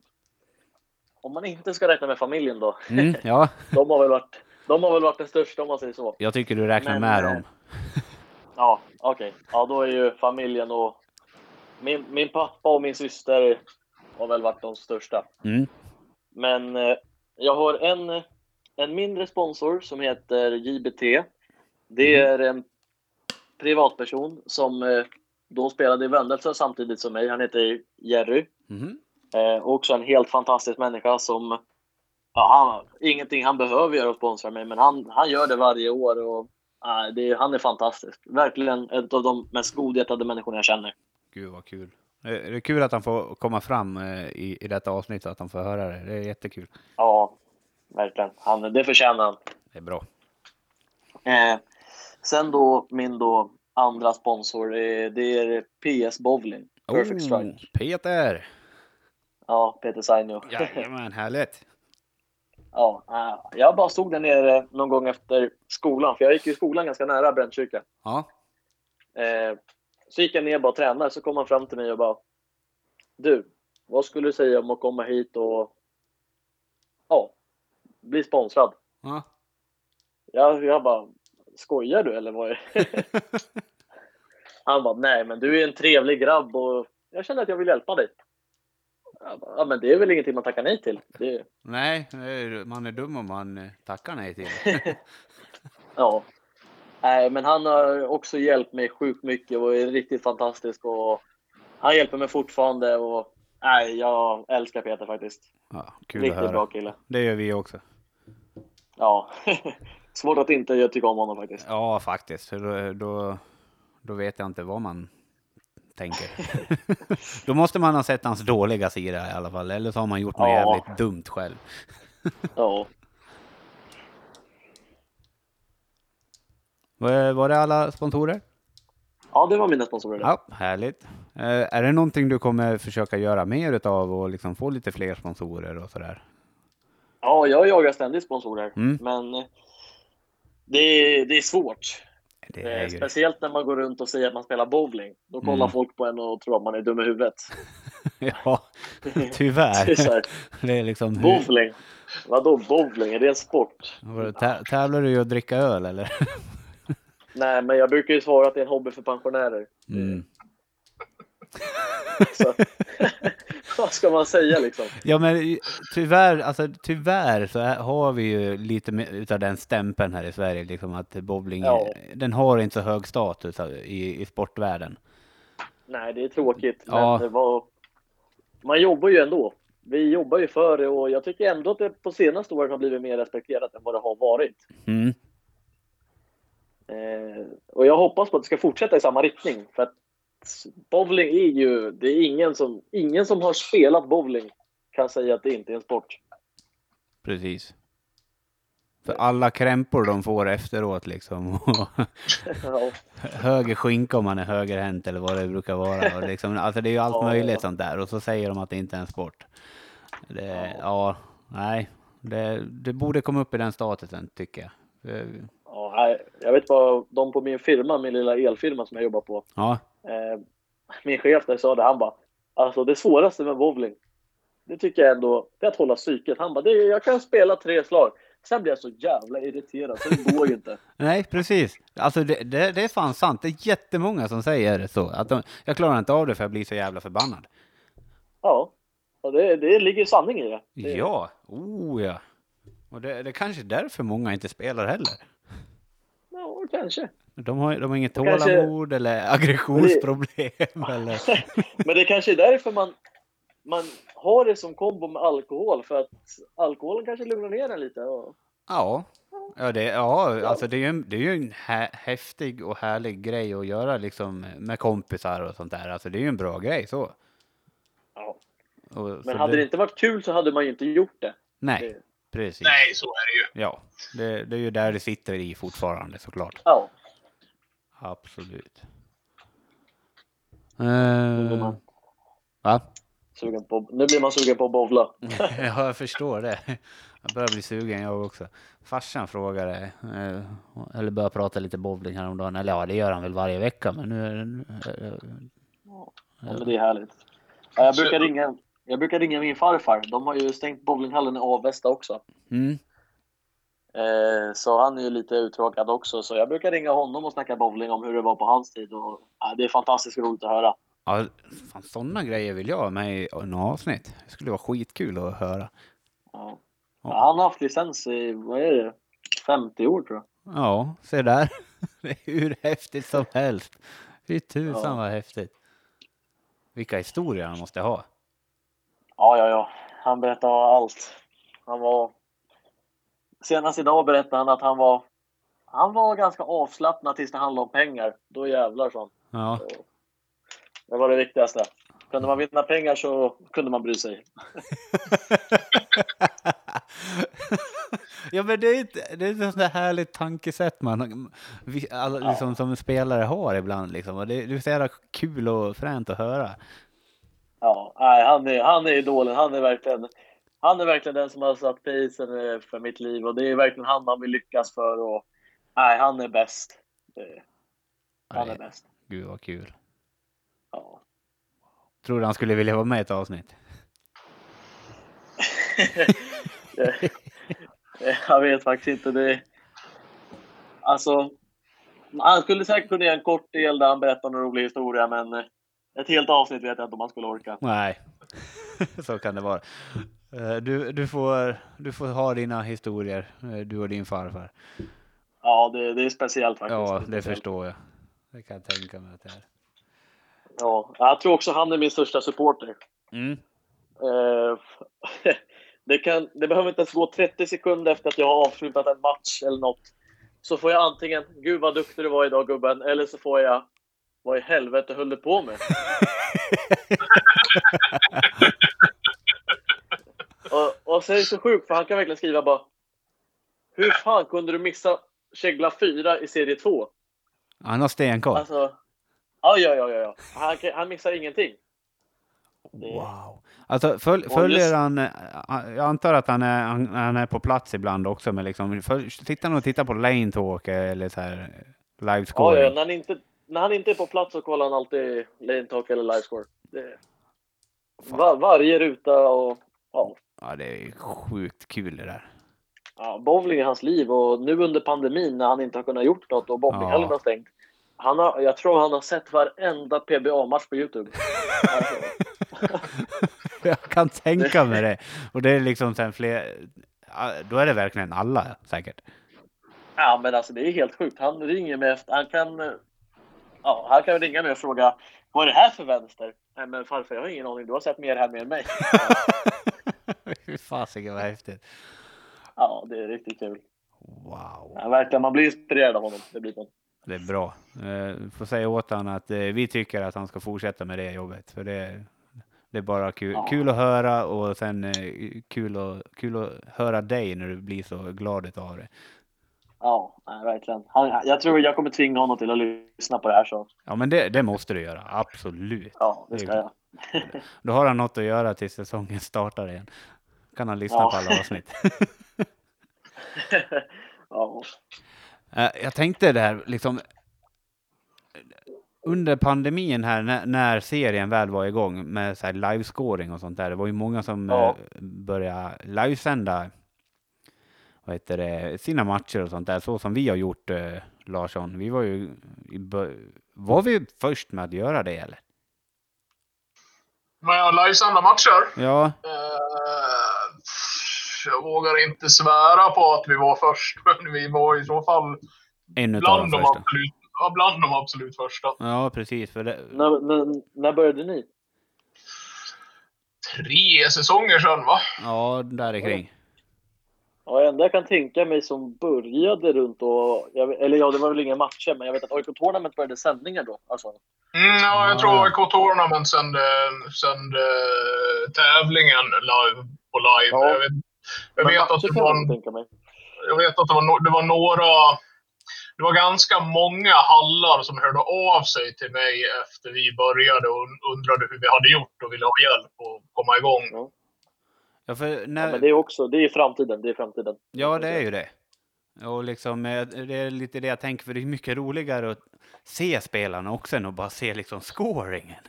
om man inte ska räkna med familjen då. Mm, ja, De har väl varit, de har väl varit den största om man säger så. jag tycker du räknar Men, med eh, dem. Ja, okej. Ja, då är ju familjen och min, min pappa och min syster har väl varit de största. Mm. Men eh, jag har en, en mindre sponsor som heter JBT. Det Mhm. är en privatperson som eh, då spelade i Vendelsö samtidigt som mig. Han heter Jerry. Mhm. Eh, också en helt fantastisk människa som ja, han, ingenting han behöver göra att sponsra mig, men han, han gör det varje år och ja, det, han är fantastisk. Verkligen en av de mest godhjärtade människorna jag känner. Gud vad kul. Det är kul att han får komma fram eh, i, i detta avsnitt så att han får höra det. Det är jättekul. Ja, verkligen. Han, det förtjänar han. Det är bra. Eh, sen då min då andra sponsor, eh, det är PS Bowling. Perfect Oh, Strike. Peter! Ja, Peter Sainio. Jajamän, härligt. ja, eh, jag bara stod där nere någon gång efter skolan, för jag gick ju i skolan ganska nära Brännkyrka. Ja, Eh, så gick jag ner och bara tränade, så kom han fram till mig och bara Du, vad skulle du säga om att komma hit och ja, bli sponsrad? ja. Jag, jag bara, skojar du eller vad är Han bara, nej men du är en trevlig grabb och jag känner att jag vill hjälpa dig. Bara, ja men det är väl ingenting man tackar nej till. Det, Nej, är- man är dum om man tackar nej till. ja. Nej men han har också hjälpt mig sjukt mycket och är riktigt fantastisk och han hjälper mig fortfarande och nej, jag älskar Peter faktiskt. Ja, kul att Riktigt bra kille. Det gör vi också. Ja. Svårt att inte tycka om honom faktiskt. Ja, faktiskt. Då, då, då vet jag inte vad man tänker. då måste man ha sett hans dåliga sida i alla fall. Eller så har man gjort något Ja. jävligt dumt själv. Ja. Var, var det alla sponsorer? ja, det var mina sponsorer. Ja, härligt. Eh, är det någonting du kommer försöka göra mer utav och liksom få lite fler sponsorer och sådär? Ja, jag jagar ständigt sponsorer, Mm. men eh, det är, det är svårt. Det Eh, är. Speciellt när man går runt och säger att man spelar bowling. Då kollar Mm. folk på en och tror att man är dum i huvudet. Ja, tyvärr. Det är Det liksom... Bowling? Vadå bowling? Är det en sport? Tävlar du i att dricka öl eller? Nej, men jag brukar ju svara att det är en hobby för pensionärer. Mm. Så, vad ska man säga liksom? Ja men tyvärr, alltså tyvärr så har vi ju lite utav den stämpeln här i Sverige, liksom att bowling, Ja. den har inte så hög status i, i sportvärlden. Nej, det är tråkigt. Ja. Men var... man jobbar ju ändå. Vi jobbar ju för det och jag tycker ändå att det på senaste åren har blivit mer respekterat än vad det har varit. Mm. Eh, och jag hoppas på att det ska fortsätta i samma riktning. För att bowling är ju, det är ingen som, ingen som har spelat bowling kan säga att det inte är en sport. Precis. För alla krämpor de får efteråt liksom. ja, höger skinka om man är högerhänt eller vad det brukar vara. Och liksom, alltså det är ju allt Ja. möjligt sånt där. Och så säger de att det inte är en sport. Det, ja. nej. Det, det borde komma upp i den statusen tycker jag. Ja, jag vet vad de på min firma, min lilla elfirma som jag jobbar på. Ja, Eh, min chef där sa det, han bara Alltså det svåraste med bowling Det tycker jag ändå, det är att hålla psyket. Han bara, jag kan spela tre slag Sen blir jag så jävla irriterad så det går ju inte. nej precis. Alltså det, det, det är fan sant. Det är jättemånga som säger så. Att de, jag klarar inte av det för jag blir så jävla förbannad. Ja, och det, det ligger sanning i det. det Ja, oh ja. Och det, det är kanske är därför många inte spelar heller. Kanske. De har, de har inget Kanske- tålamod eller aggressionsproblem eller... Men det kanske är därför man, man har det som kombo med alkohol. För att alkoholen kanske lugnar ner en lite. Och, Ja, ja, det, ja alltså det är ju en, det är ju en hä, häftig och härlig grej att göra liksom med kompisar och sånt där. Alltså det är ju en bra grej så. ja. Och, Men hade det inte varit kul så hade man ju inte gjort det. Nej, det precis. Nej, så är det ju. Ja, det, det är ju där det sitter i fortfarande såklart. ja. Absolut. blir man va? Sugen på, nu blir man sugen på att bowla. Ja, jag förstår det. Jag börjar bli sugen jag också. Farsan frågade, eh, eller började prata lite bowling häromdagen. Eller ja, det gör han väl varje vecka. Men nu är det... eh, Ja, men det är härligt. Ja, jag, brukar ringa, jag brukar ringa min farfar. De har ju stängt bowlinghallen i Avesta också. Mm. Eh, så han är ju lite uttråkad också. Så jag brukar ringa honom och snacka bowling om hur det var på hans tid. Och, ja, det är fantastiskt roligt att höra. Ja, fan, sådana grejer vill jag ha med i några avsnitt. Det skulle vara skitkul att höra. Ja. Ja, han har haft licens i, vad är det, 50 år tror jag. Ja, se där. Det är hur häftigt som helst. Fy tusan Ja. vad häftigt. Vilka historier han måste ha. Ja, ja, ja. Han berättar allt. Han var... Senast idag berättade han att han var... Han var ganska avslappnad tills det handlade om pengar. Då jävlar, sa han. Ja, Det var det viktigaste. Kunde man vinna pengar så kunde man bry sig. ja men det är, ett- det är ett sånt härligt tankesätt man vi, alla, liksom, som spelare har ibland. Liksom. Och det, det är så jävla kul och fränt att höra. Ja, nej, han är, han är idolen. Han är verkligen... Han är verkligen den som har satt pacen eh, för mitt liv och det är verkligen han man vill lyckas för. Och, nej, han är bäst. Han är Nej, bäst. Gud vad kul. Ja. Tror du han skulle vilja vara med i ett avsnitt? Jag vet faktiskt inte. Det... Alltså, han skulle säkert kunna göra en kort del där han berättar en rolig historia, men eh, ett helt avsnitt vet jag inte om han skulle orka. Nej, så kan det vara. Eh, Du, du, får, du får ha dina historier, eh, du och din farfar. Ja, det, det är speciellt faktiskt. Ja, det speciellt. förstår jag. Det kan jag tänka mig att det är. Ja, jag tror också han är min största supporter. Mm. Eh, det, kan, det behöver inte ens gå 30 sekunder efter att jag har avslutat en match eller något. Så får jag antingen “Gud vad duktig du var idag gubben” eller så får jag “Vad i helvete höll du på med?” och, och så är det så sjukt för han kan verkligen skriva bara “Hur fan kunde du missa Kägla 4 i serie 2?” Han har stenkoll. Alltså, ja, ja, ja, ja, ja. Han, han missar ingenting. Wow. Alltså föl, Och följer han, eh, jag antar att han är, han, han är på plats ibland också, men liksom, föl, tittar han och tittar på lane talk eller så här live Ja, scoring? ja, när, han inte, när han inte är på plats så kollar han alltid lane talk eller live score. Det, var, varje ruta och ja, Ja, det är sjukt kul det där. ja, bowling är hans liv och nu under pandemin när han inte har kunnat gjort något och bowlinghallen Ja. har stängt. Han har, jag tror han har sett varenda PBA-match på Youtube. Alltså, Jag kan tänka mig det. Och det är liksom sen fler, då är det verkligen alla säkert. ja, men alltså det är helt sjukt. Han ringer mig efter, han kan, ja, han kan ringa mig och fråga vad är det här för vänster? Nej men farfar, jag har ingen aning. Du har sett mer här än mig. Fy fasiken vad häftigt. Ja, det är riktigt kul. Wow. Ja, verkligen, man blir inspirerad av honom. Det blir man. Det är bra. Eh, får säga åt honom att eh, vi tycker att han ska fortsätta med det jobbet. För det, det är bara kul, Ja. kul att höra och sen eh, kul, att, kul att höra dig när du blir så glad av det. Ja, nej, verkligen. Han, jag tror jag kommer tvinga honom till att lyssna på det här så. Ja men det, det måste du göra, absolut. Ja, det ska jag. Då har han något att göra tills säsongen startar igen. Kan han lyssna Ja. på alla avsnitt. ja. Eh, Jag tänkte där, liksom under pandemin här, när, när serien väl var igång med så här livescoring och sånt där, det var ju många som Ja. eh, började livesända vad heter det, sina matcher och sånt där, så som vi har gjort, eh, Larsson. Vi var ju, var vi först med att göra det eller? Men jag livesända matcher. Ja, Eh, jag vågar inte svära på att vi var först, men vi var i så fall en bland de de, första. absolut, ja, bland de absolut första. Ja, precis. För det, När, när, när började ni? Tre säsonger sedan, va? ja, där kring. Ja, det enda jag kan tänka mig som började runt och, jag, eller ja, det var väl inga matcher, men jag vet att AIK Tournament började sändningar då. Alltså, Mm, ja, jag tror AIK Tournament sände, sände tävlingen live på live. Ja. Jag vet, jag vet att det var, jag vet att det var, det var några... Det var ganska många hallar som hörde av sig till mig efter vi började och undrade hur vi hade gjort och ville ha hjälp att komma igång. Ja, för när... Ja, men det är också, det är framtiden, det är framtiden. Ja, det är ju det. Och liksom, eh, det är lite det jag tänker, för det är mycket roligare att se spelarna också än att bara se liksom scoringen.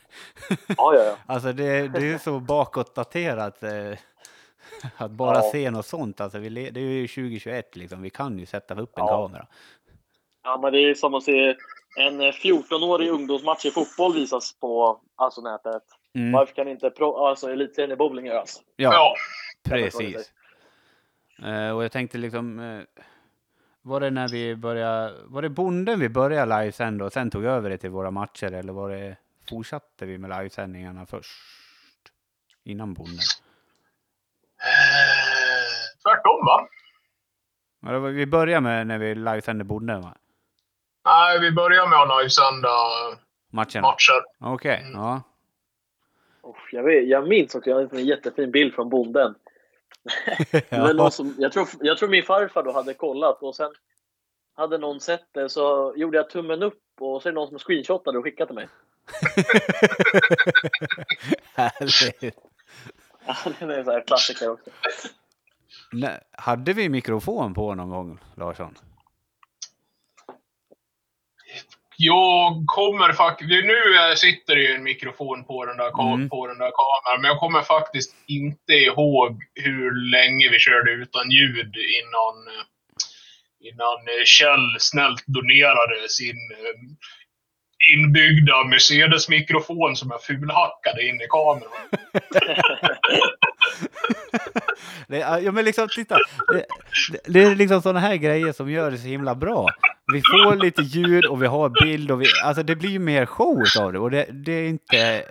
Ja, ja, ja. Alltså det, det är ju så bakåtdaterat eh, att bara Ja. se något sånt. Alltså vi, det är ju 2021 liksom, vi kan ju sätta upp en Ja. kamera. Ja, men det är som att se en eh, 14-årig ungdomsmatch i fotboll visas på alltså, nätet. Mm. Varför kan inte pro, alltså, elitserien i bowling göras? Ja, Ja. precis. Eh, och jag tänkte liksom, eh, var det när vi började, var det bonden vi började livesända och sen tog över det till våra matcher eller var det, fortsatte vi med livesändningarna först? Innan bonden? Eh, tvärtom va? Ja, det var- Vi började med när vi livesände bonden va? Nej, vi börjar med att livesända Matcherna? matcher. Okej, Mm. ja. Uff, jag, vet, jag minns också, jag har en jättefin bild från bonden. Var ja. som, jag, tror, jag tror min farfar då hade kollat och sen hade någon sett det så gjorde jag tummen upp och så är det någon som screenshotade och skickade till mig. Härligt. Ja, det är en sån här klassiker också. Nej, hade vi mikrofon på någon gång, Larsson? Jag kommer faktiskt... Nu sitter det ju en mikrofon på den, där Mm. på den där kameran, men jag kommer faktiskt inte ihåg hur länge vi körde utan ljud innan, eh, innan eh, Kjell snällt donerade sin eh, inbyggda Mercedes-mikrofon som jag fulhackade in i kameran. Det, är- ja men liksom titta, det, det, det är liksom sådana här grejer som gör det så himla bra. Vi får lite ljud och vi har bild och vi, alltså det blir ju mer show av det och det, det är inte,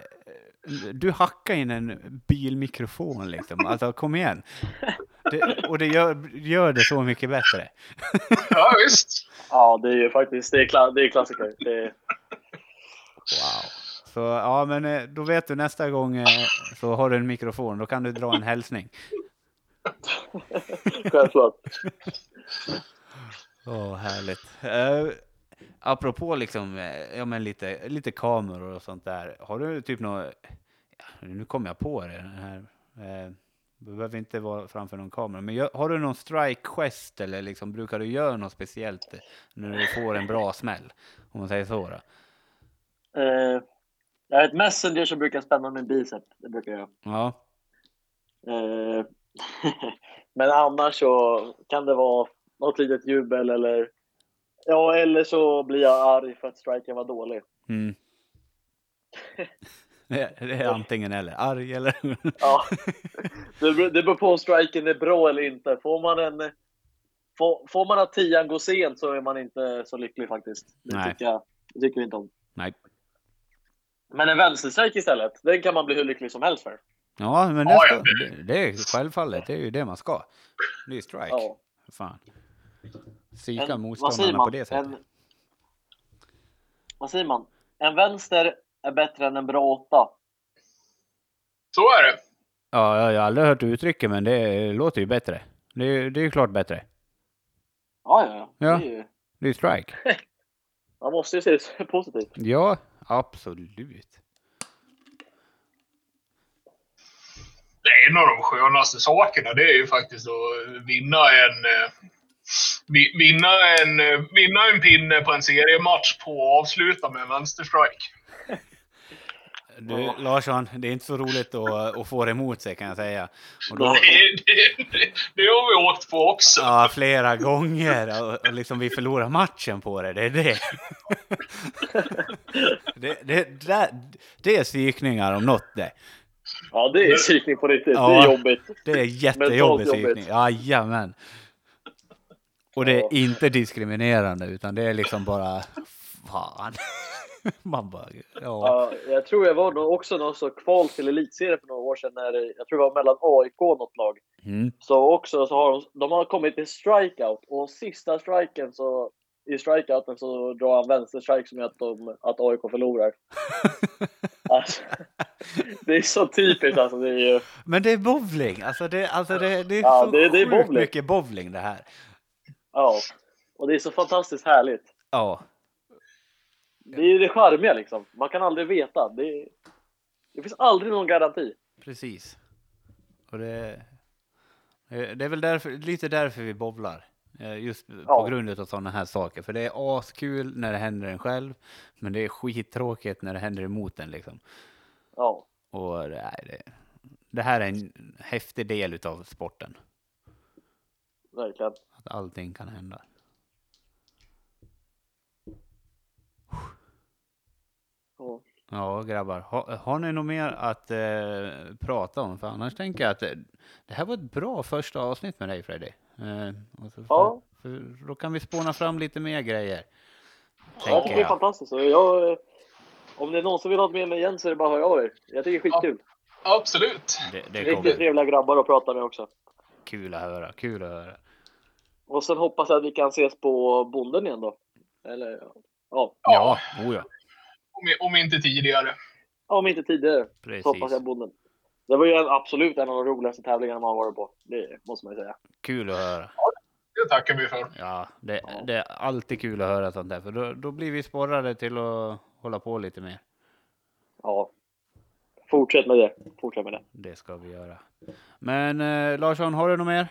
du hackar in en bilmikrofon liksom, alltså kom igen. Det, och det gör, gör det så mycket bättre. Ja, visst. Ja, det är ju faktiskt det är, kla, det är klassiker. Det är, Wow. Så ja men eh, då vet du nästa gång eh, så har du en mikrofon, då kan du dra en hälsning. självklart. Åh, härligt. Uh, apropå liksom, ja men lite, lite kameror och sånt där. Har du typ något, ja, nu kom jag på det, den här, eh, det behöver inte vara framför någon kamera, men gör, har du någon strike gest eller liksom brukar du göra något speciellt när du får en bra smäll? Om man säger så då. Eh, jag ett messenger som brukar spänna min bicep. Det brukar jag. Ja, Eh, men annars så kan det vara något litet jubel eller Ja, eller så blir jag arg för att striken var dålig. mm. det, är antingen eller, arg eller... Ja. Det, beror- på om striken är bra eller inte. Får man en Får, får man att tian går sent så är man inte så lycklig faktiskt. Det Nej. tycker, jag, det tycker vi inte om. Nej. Men en vänsterstrike istället, den kan man bli hur lycklig som helst för. Ja, men det, Ja, ska, ja. det, det är självfallet, det är ju det man ska. Det är strike. Ja. Fan. Psyka motståndarna på det sättet. En, vad säger man? En vänster är bättre än en bra åtta. Så är det. Ja, jag har aldrig hört uttrycket, men det låter ju bättre. Det är, det är ju klart bättre. Ja, ja, ja. Det är ju, Det är ju strike. man måste ju se det positivt. Ja, absolut. Det är en av de skönaste sakerna. Det är ju faktiskt att vinna en... eh, vi- Vinna en, eh, vinna en pinne på en seriematch på och avsluta med en vänsterstrike. Du, Ja. Larsson, det är inte så roligt att, att få det emot sig kan jag säga. Och då, Det, det, det, det har vi åkt på också. ja, flera gånger och, och liksom vi förlorar matchen på det, det är det. Det, det, det, det är psykningar om något det. Ja, det är psykning på riktigt. Det Ja. är jobbigt. Det är jättejobbig psykning. Jajamän. Och det är inte diskriminerande utan det är liksom bara fan. Man bara, ja. Ja, jag tror jag var också någon så kval till elitserien för några år sedan när jag tror det var mellan AIK och något lag. Mm. Så också så har de, de har kommit till strikeout och sista striken så i strikeouten så drar han vänsterstrike som gör att, de, att AIK förlorar. Alltså, det är så typiskt alltså. Det är ju, Men det är bowling, alltså det, alltså det, det är Ja, så det- det är bowling. mycket bowling det här. ja. Och det är så fantastiskt härligt. Ja, Det är det charmiga liksom. Man kan aldrig veta. Det, det finns aldrig någon garanti. precis. Och det, Eh, Det är väl därför, lite därför vi bowlar. Eh, Just på Ja. grund av sådana här saker. För det är askul när det händer en själv. Men det är skittråkigt när det händer emot en liksom. Ja, Och det, det, det här är en häftig del utav sporten. verkligen. Att allting kan hända. Ja. Ja, grabbar. Ha, har ni något mer att eh, prata om? För annars tänker jag att det, det här var ett bra första avsnitt med dig, Freddy. Eh, och så, Ja. för, för då kan vi spåna fram lite mer grejer. Ja, det jag. fantastiskt. Jag, eh, om det är någon som vill ha med mig igen så är det bara att höra av er. Jag tycker det är skitkul. Absolut. Det, det Riktigt trevliga grabbar att prata med också. Kul att höra. Kul att höra. Och sen hoppas jag att vi kan ses på bonden igen då. Eller ja, Ja, oh ja. Om, om inte tidigare. om inte tidigare så Precis. hoppas jag bonden. Det var ju en, absolut en av de roligaste tävlingarna man varit på. Det måste man ju säga. Kul att höra. Det tackar vi för. Ja, det, Ja. det är alltid kul att höra sånt där. För då, då blir vi sporrade till att hålla på lite mer. Ja. Fortsätt med det. Fortsätt med det. Det ska vi göra. Men eh, Larsson, har du något mer?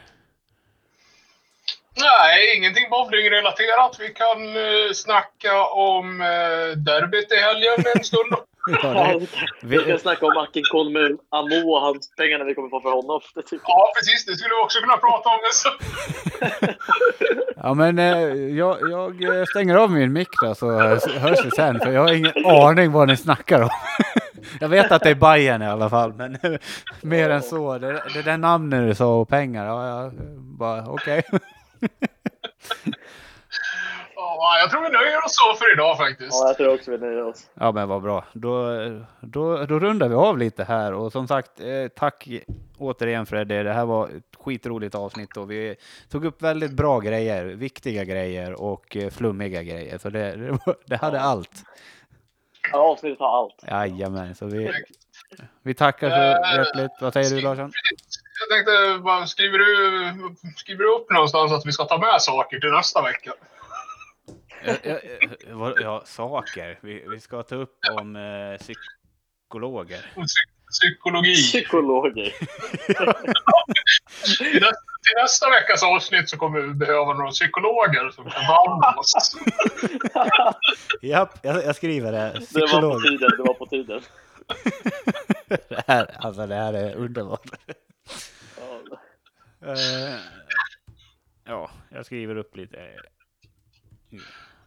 Nej, ingenting bowlingrelaterat. Vi kan eh, snacka om eh, derbyt i helgen en stund. Ja, vi ska vi, snacka om med Amo och hans pengarna vi kommer få för honom. Jag. Ja, precis. Det skulle vi också kunna prata om. Så. ja, men eh, jag, jag eh, stänger av min mick då, så hörs vi sen. För jag har ingen aning vad ni snackar om. Jag vet att det är Bayern i alla fall, men mer än så. Det, det där namnet du sa och pengar, ja, jag bara okej. Ja, jag tror vi nöjer oss så för idag faktiskt. Ja, jag tror också vi nöjer oss. Ja men vad bra. Då, då, då rundar vi av lite här och som sagt eh, tack återigen Freddy. Det här var ett skitroligt avsnitt och vi tog upp väldigt bra grejer, viktiga grejer och eh, flummiga grejer. Så det, det, var- det hade allt. Ja, avsnittet har allt. Jajamän, så vi, vi tackar så hjärtligt. Vad säger du Larsson? Jag tänkte, bara, skriver, du, skriver du upp någonstans att vi ska ta med saker till nästa vecka? Ja, ja, ja, saker. Vi, vi ska ta upp om eh, psykologer. Psykologi. Psykologer. Till nä- till nästa veckas avsnitt så kommer vi behöva några psykologer som kan ta hand om oss. Japp, jag, jag skriver det. Det var på tiden. Det var på tiden. Det här, alltså det här är underbart. Eh, ja, jag skriver upp lite eh,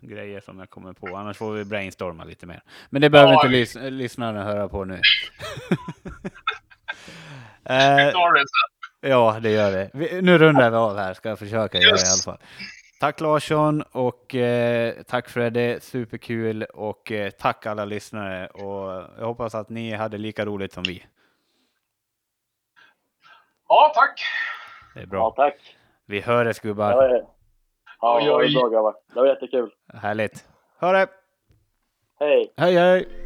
grejer som jag kommer på. Annars får vi brainstorma lite mer. Men det behöver Ja, inte lys lyssnarna höra på nu. Eh, det ja, det gör vi. vi. Nu rundar vi av här, ska jag försöka göra i Yes. alla fall. Tack Larsson och eh, tack Freddy, superkul och eh, tack alla lyssnare och jag hoppas att ni hade lika roligt som vi. Ja, tack. Det är ja, bra. tack. Vi hörs Det gubbar. ja, det var oj. bra grabbar. Det var jättekul. Härligt. Ha det! Hej! Hej hej!